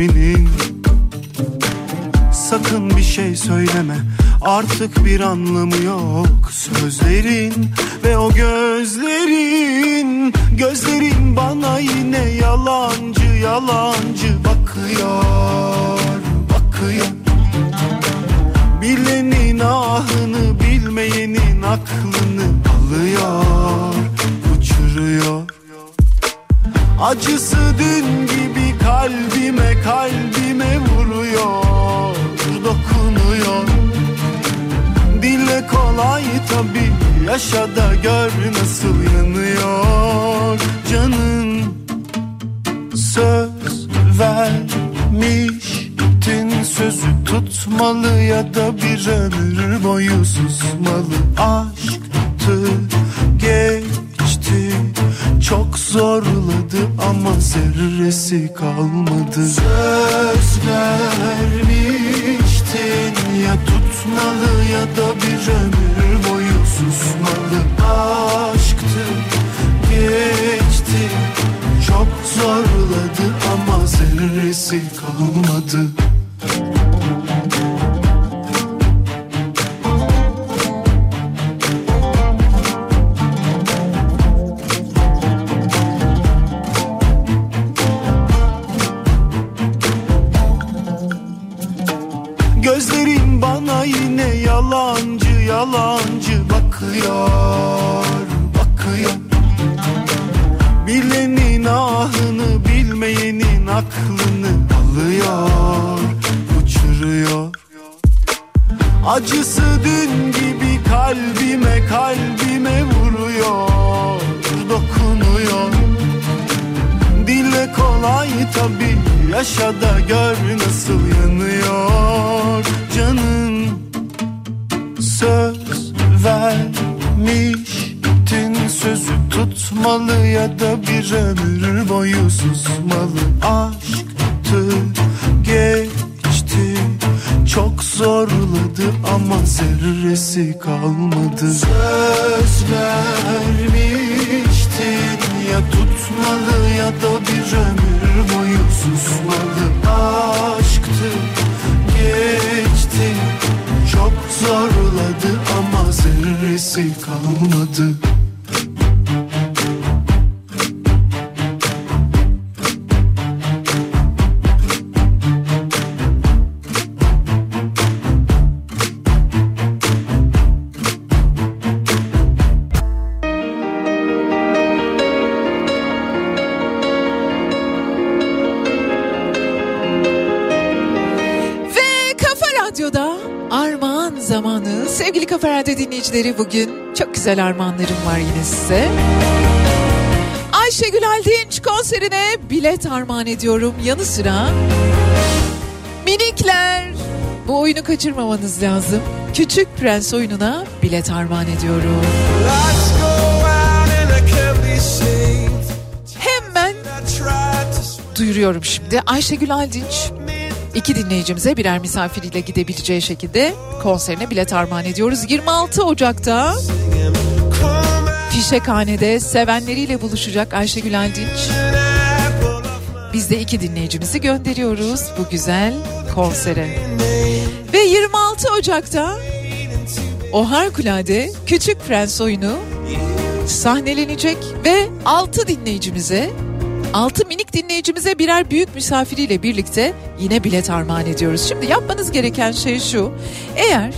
isminin. Sakın bir şey söyleme Artık bir anlamı yok. Sözlerin ve o gözlerin Gözlerin bana yine yalancı yalancı bakıyor Bakıyor. Bilenin ahını bilmeyenin aklını alıyor Uçuruyor. Acısı dün gibi kalbime kalbime vuruyor Dokunuyor. Dile kolay tabi yaşa da gör nasıl yanıyor. Canın söz vermiştin Sözü tutmalı ya da bir ömür boyu susmalı. Aşktı geçti çok zorladı ama zerresi kalmadı. Söz vermiştin ya tutmalı ya da bir ömür boyu susmalı. Aşktı geçti. Çok zorladı ama zerresi kalmadı kalbime kalbime vuruyor dokunuyor. Dile kolay tabi yaşa da gör nasıl yanıyor. Canın Söz vermiştin sözü tutmalı ya da bir ömür boyu susmalı. Aşktı çok zorladı ama zerresi kalmadı. Söz vermiştin ya tutmalı ya da bir ömür boyu susmalı. Aşktı geçti çok zorladı ama zerresi kalmadı Kafa Radyo dinleyicileri bugün çok güzel armağanlarım var yine size. Ayşegül Aldinç konserine bilet armağan ediyorum. Yanı sıra minikler bu oyunu kaçırmamanız lazım. Küçük Prens oyununa bilet armağan ediyorum. Hemen duyuruyorum şimdi. Ayşegül Aldinç iki dinleyicimize birer misafiriyle gidebileceği şekilde konserine bilet armağan ediyoruz. 26 Ocak'ta Fişekhane'de sevenleriyle buluşacak Ayşegül Aldinç. Biz de iki dinleyicimizi gönderiyoruz bu güzel konsere. Ve 26 Ocak'ta o harikulade Küçük Prens oyunu sahnelenecek ve 6 dinleyicimize 6 minik dinleyicimize birer büyük misafiriyle birlikte yine bilet armağan ediyoruz. Şimdi yapmanız gereken şey şu. Eğer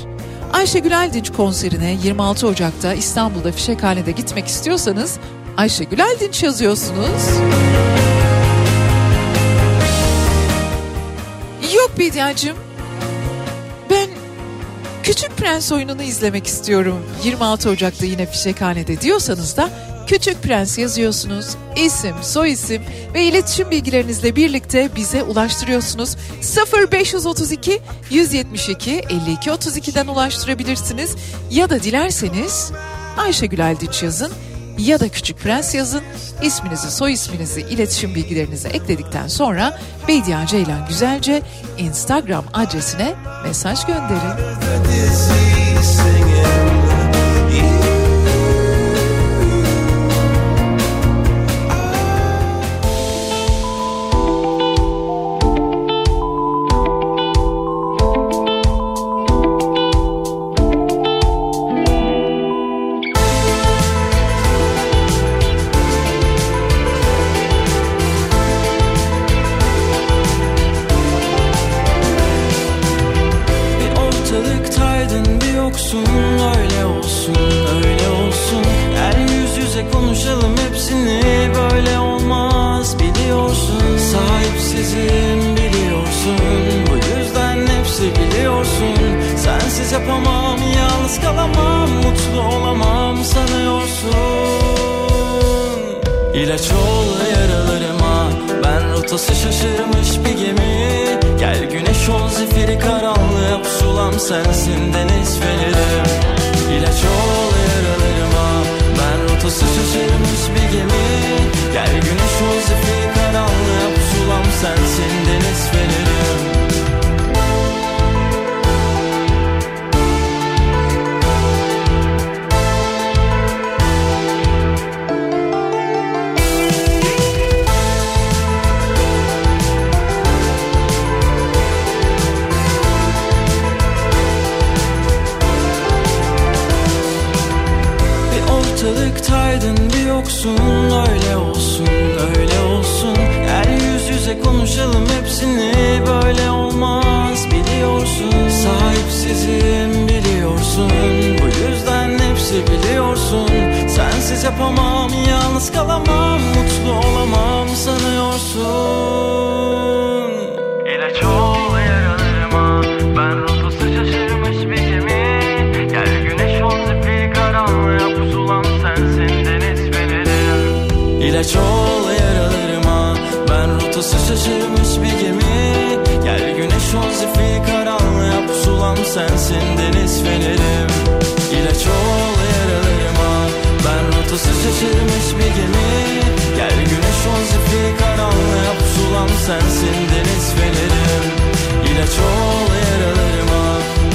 Ayşegül Aldinç konserine 26 Ocak'ta İstanbul'da Fişekhane'de gitmek istiyorsanız Ayşegül Aldinç yazıyorsunuz. Yok Bediacığım ben Küçük Prens oyununu izlemek istiyorum. 26 Ocak'ta yine Fişekhane'de diyorsanız da Küçük Prens yazıyorsunuz. İsim, soyisim ve iletişim bilgilerinizle birlikte bize ulaştırıyorsunuz. 0532 172 52 32'den ulaştırabilirsiniz. Ya da dilerseniz Ayşegül Aldinç yazın ya da Küçük Prens yazın. İsminizi, soy isminizi, iletişim bilgilerinizi ekledikten sonra Bediye Ceylan Güzelce Instagram adresine mesaj gönderin. Rotası şaşırmış bir gemi. Gel güneş ol zifiri karanlığa Pusulam sensin deniz feneri. İlaç ol yaralarıma. Ben rotası şaşırmış olsun öyle olsun öyle olsun. Gel yüz yüze konuşalım hepsini böyle olmaz. Biliyorsun Sahipsizim biliyorsun. Bu yüzden hepsi biliyorsun. Sensiz yapamam yalnız kalamam mutlu olamam sanıyorsun. Geç ol yaralarıma Ben rotası şaşırmış bir gemi. Gel güneş ol zifiri karanlığa. Pusulam sensin deniz fenerim. İlaç ol yaralarıma Ben rotası şaşırmış bir gemi. Gel güneş ol zifiri karanlığa. Pusulam sensin deniz fenerim. İlaç ol yaralarıma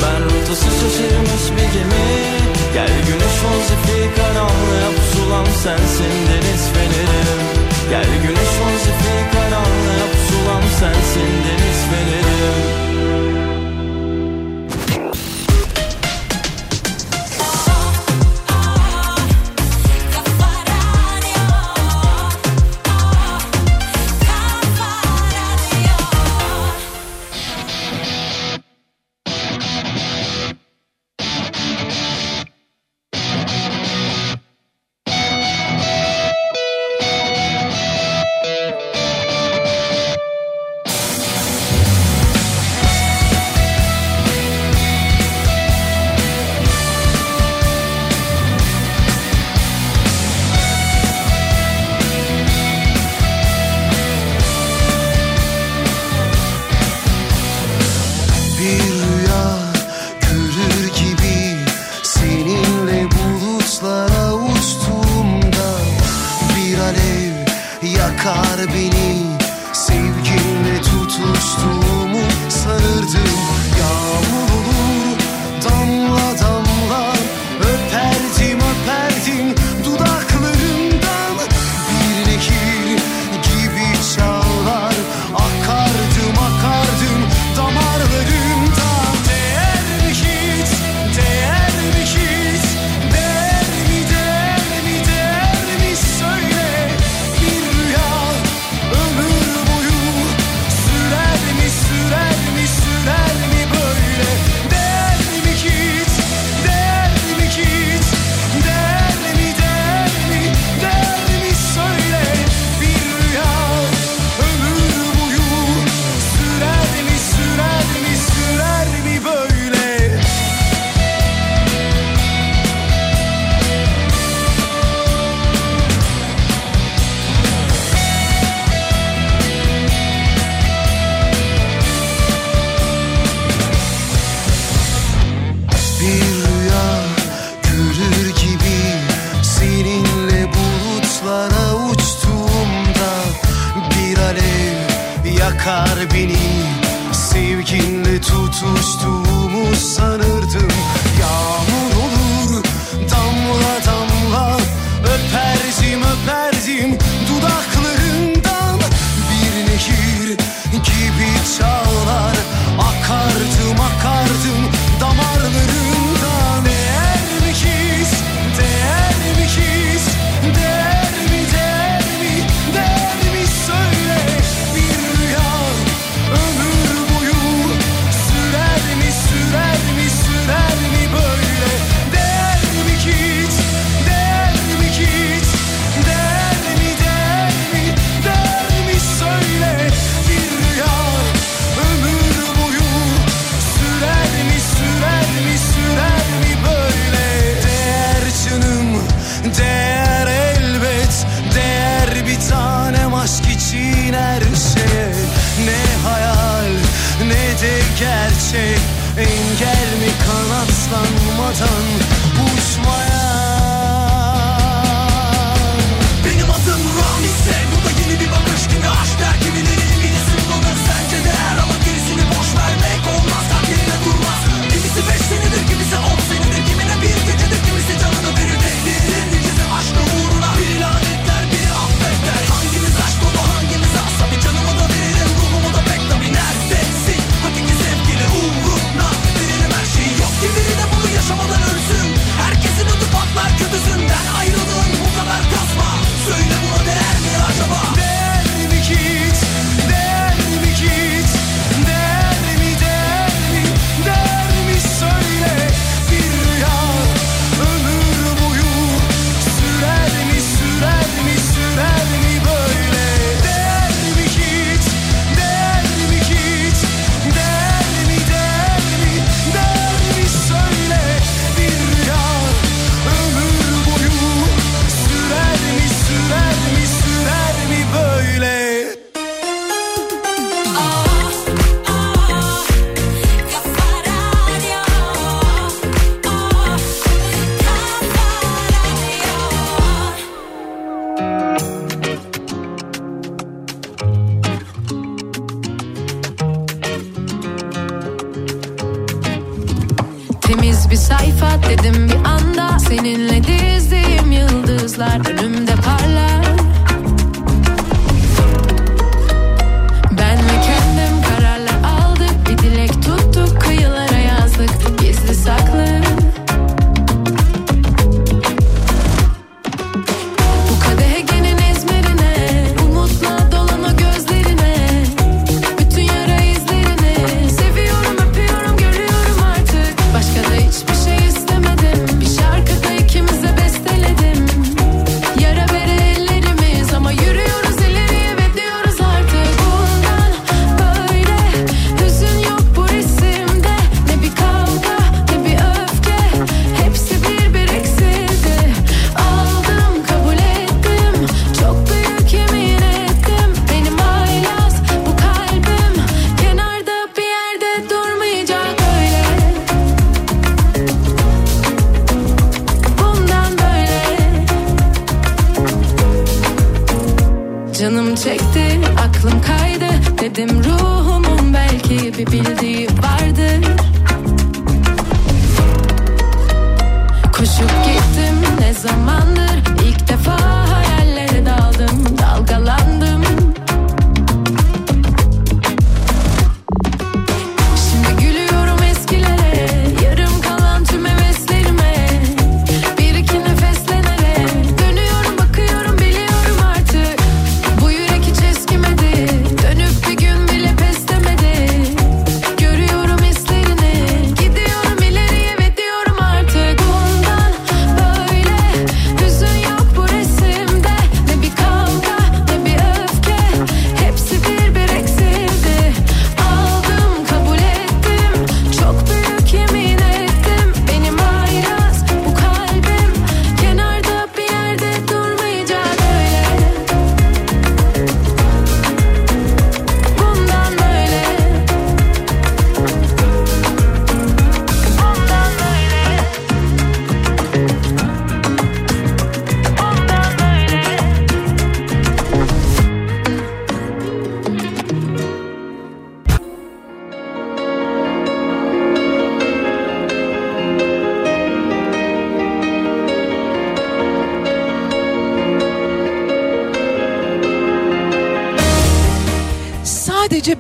Ben rotası şaşırmış bir gemi. Gel güneş ol zifi karanlığa pusulam sensin deniz fenerim Gel güneş ol zifi karanlığa pusulam sensin deniz fenerim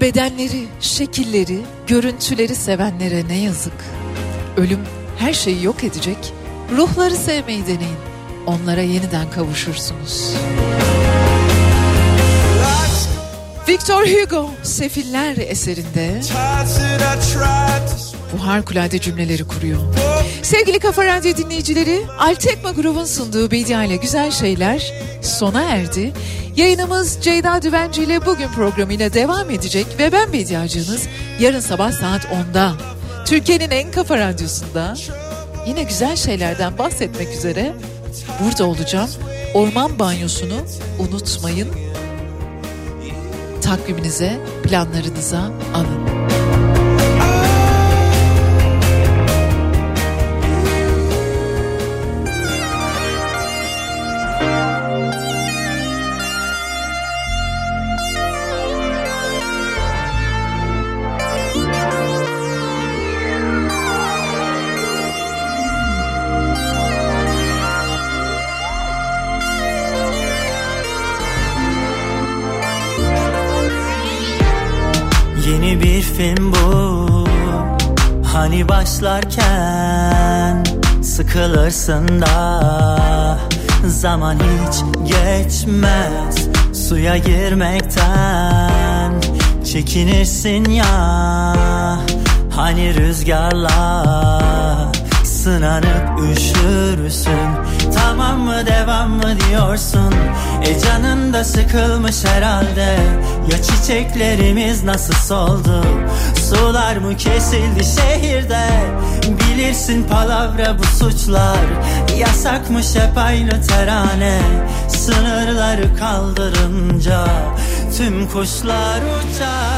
Bedenleri, şekilleri, görüntüleri sevenlere ne yazık. Ölüm her şeyi yok edecek. Ruhları sevmeyi deneyin. Onlara yeniden kavuşursunuz. Victor Hugo Sefiller eserinde bu harikulade cümleleri kuruyor. Sevgili Kafa Radyo dinleyicileri, Altekma grubun sunduğu Bedia ile Güzel Şeyler sona erdi. Yayınımız Ceyda Düvenci ile bugün programıyla devam edecek ve ben Bediacınız yarın sabah saat 10'da Türkiye'nin en kafa radyosunda yine güzel şeylerden bahsetmek üzere burada olacağım. Orman banyosunu unutmayın. Takviminize, planlarınıza alın. Sıkılırsın da Zaman hiç geçmez Suya girmekten. Çekinirsin ya Hani rüzgarla Sınanıp üşürsün Tamam mı devam mı diyorsun? E canın da sıkılmış herhalde. Ya çiçeklerimiz nasıl soldu? Sular mı kesildi şehirde? Bilirsin palavra bu suçlar. Yasakmış hep aynı terane. Sınırları kaldırınca Tüm kuşlar uçar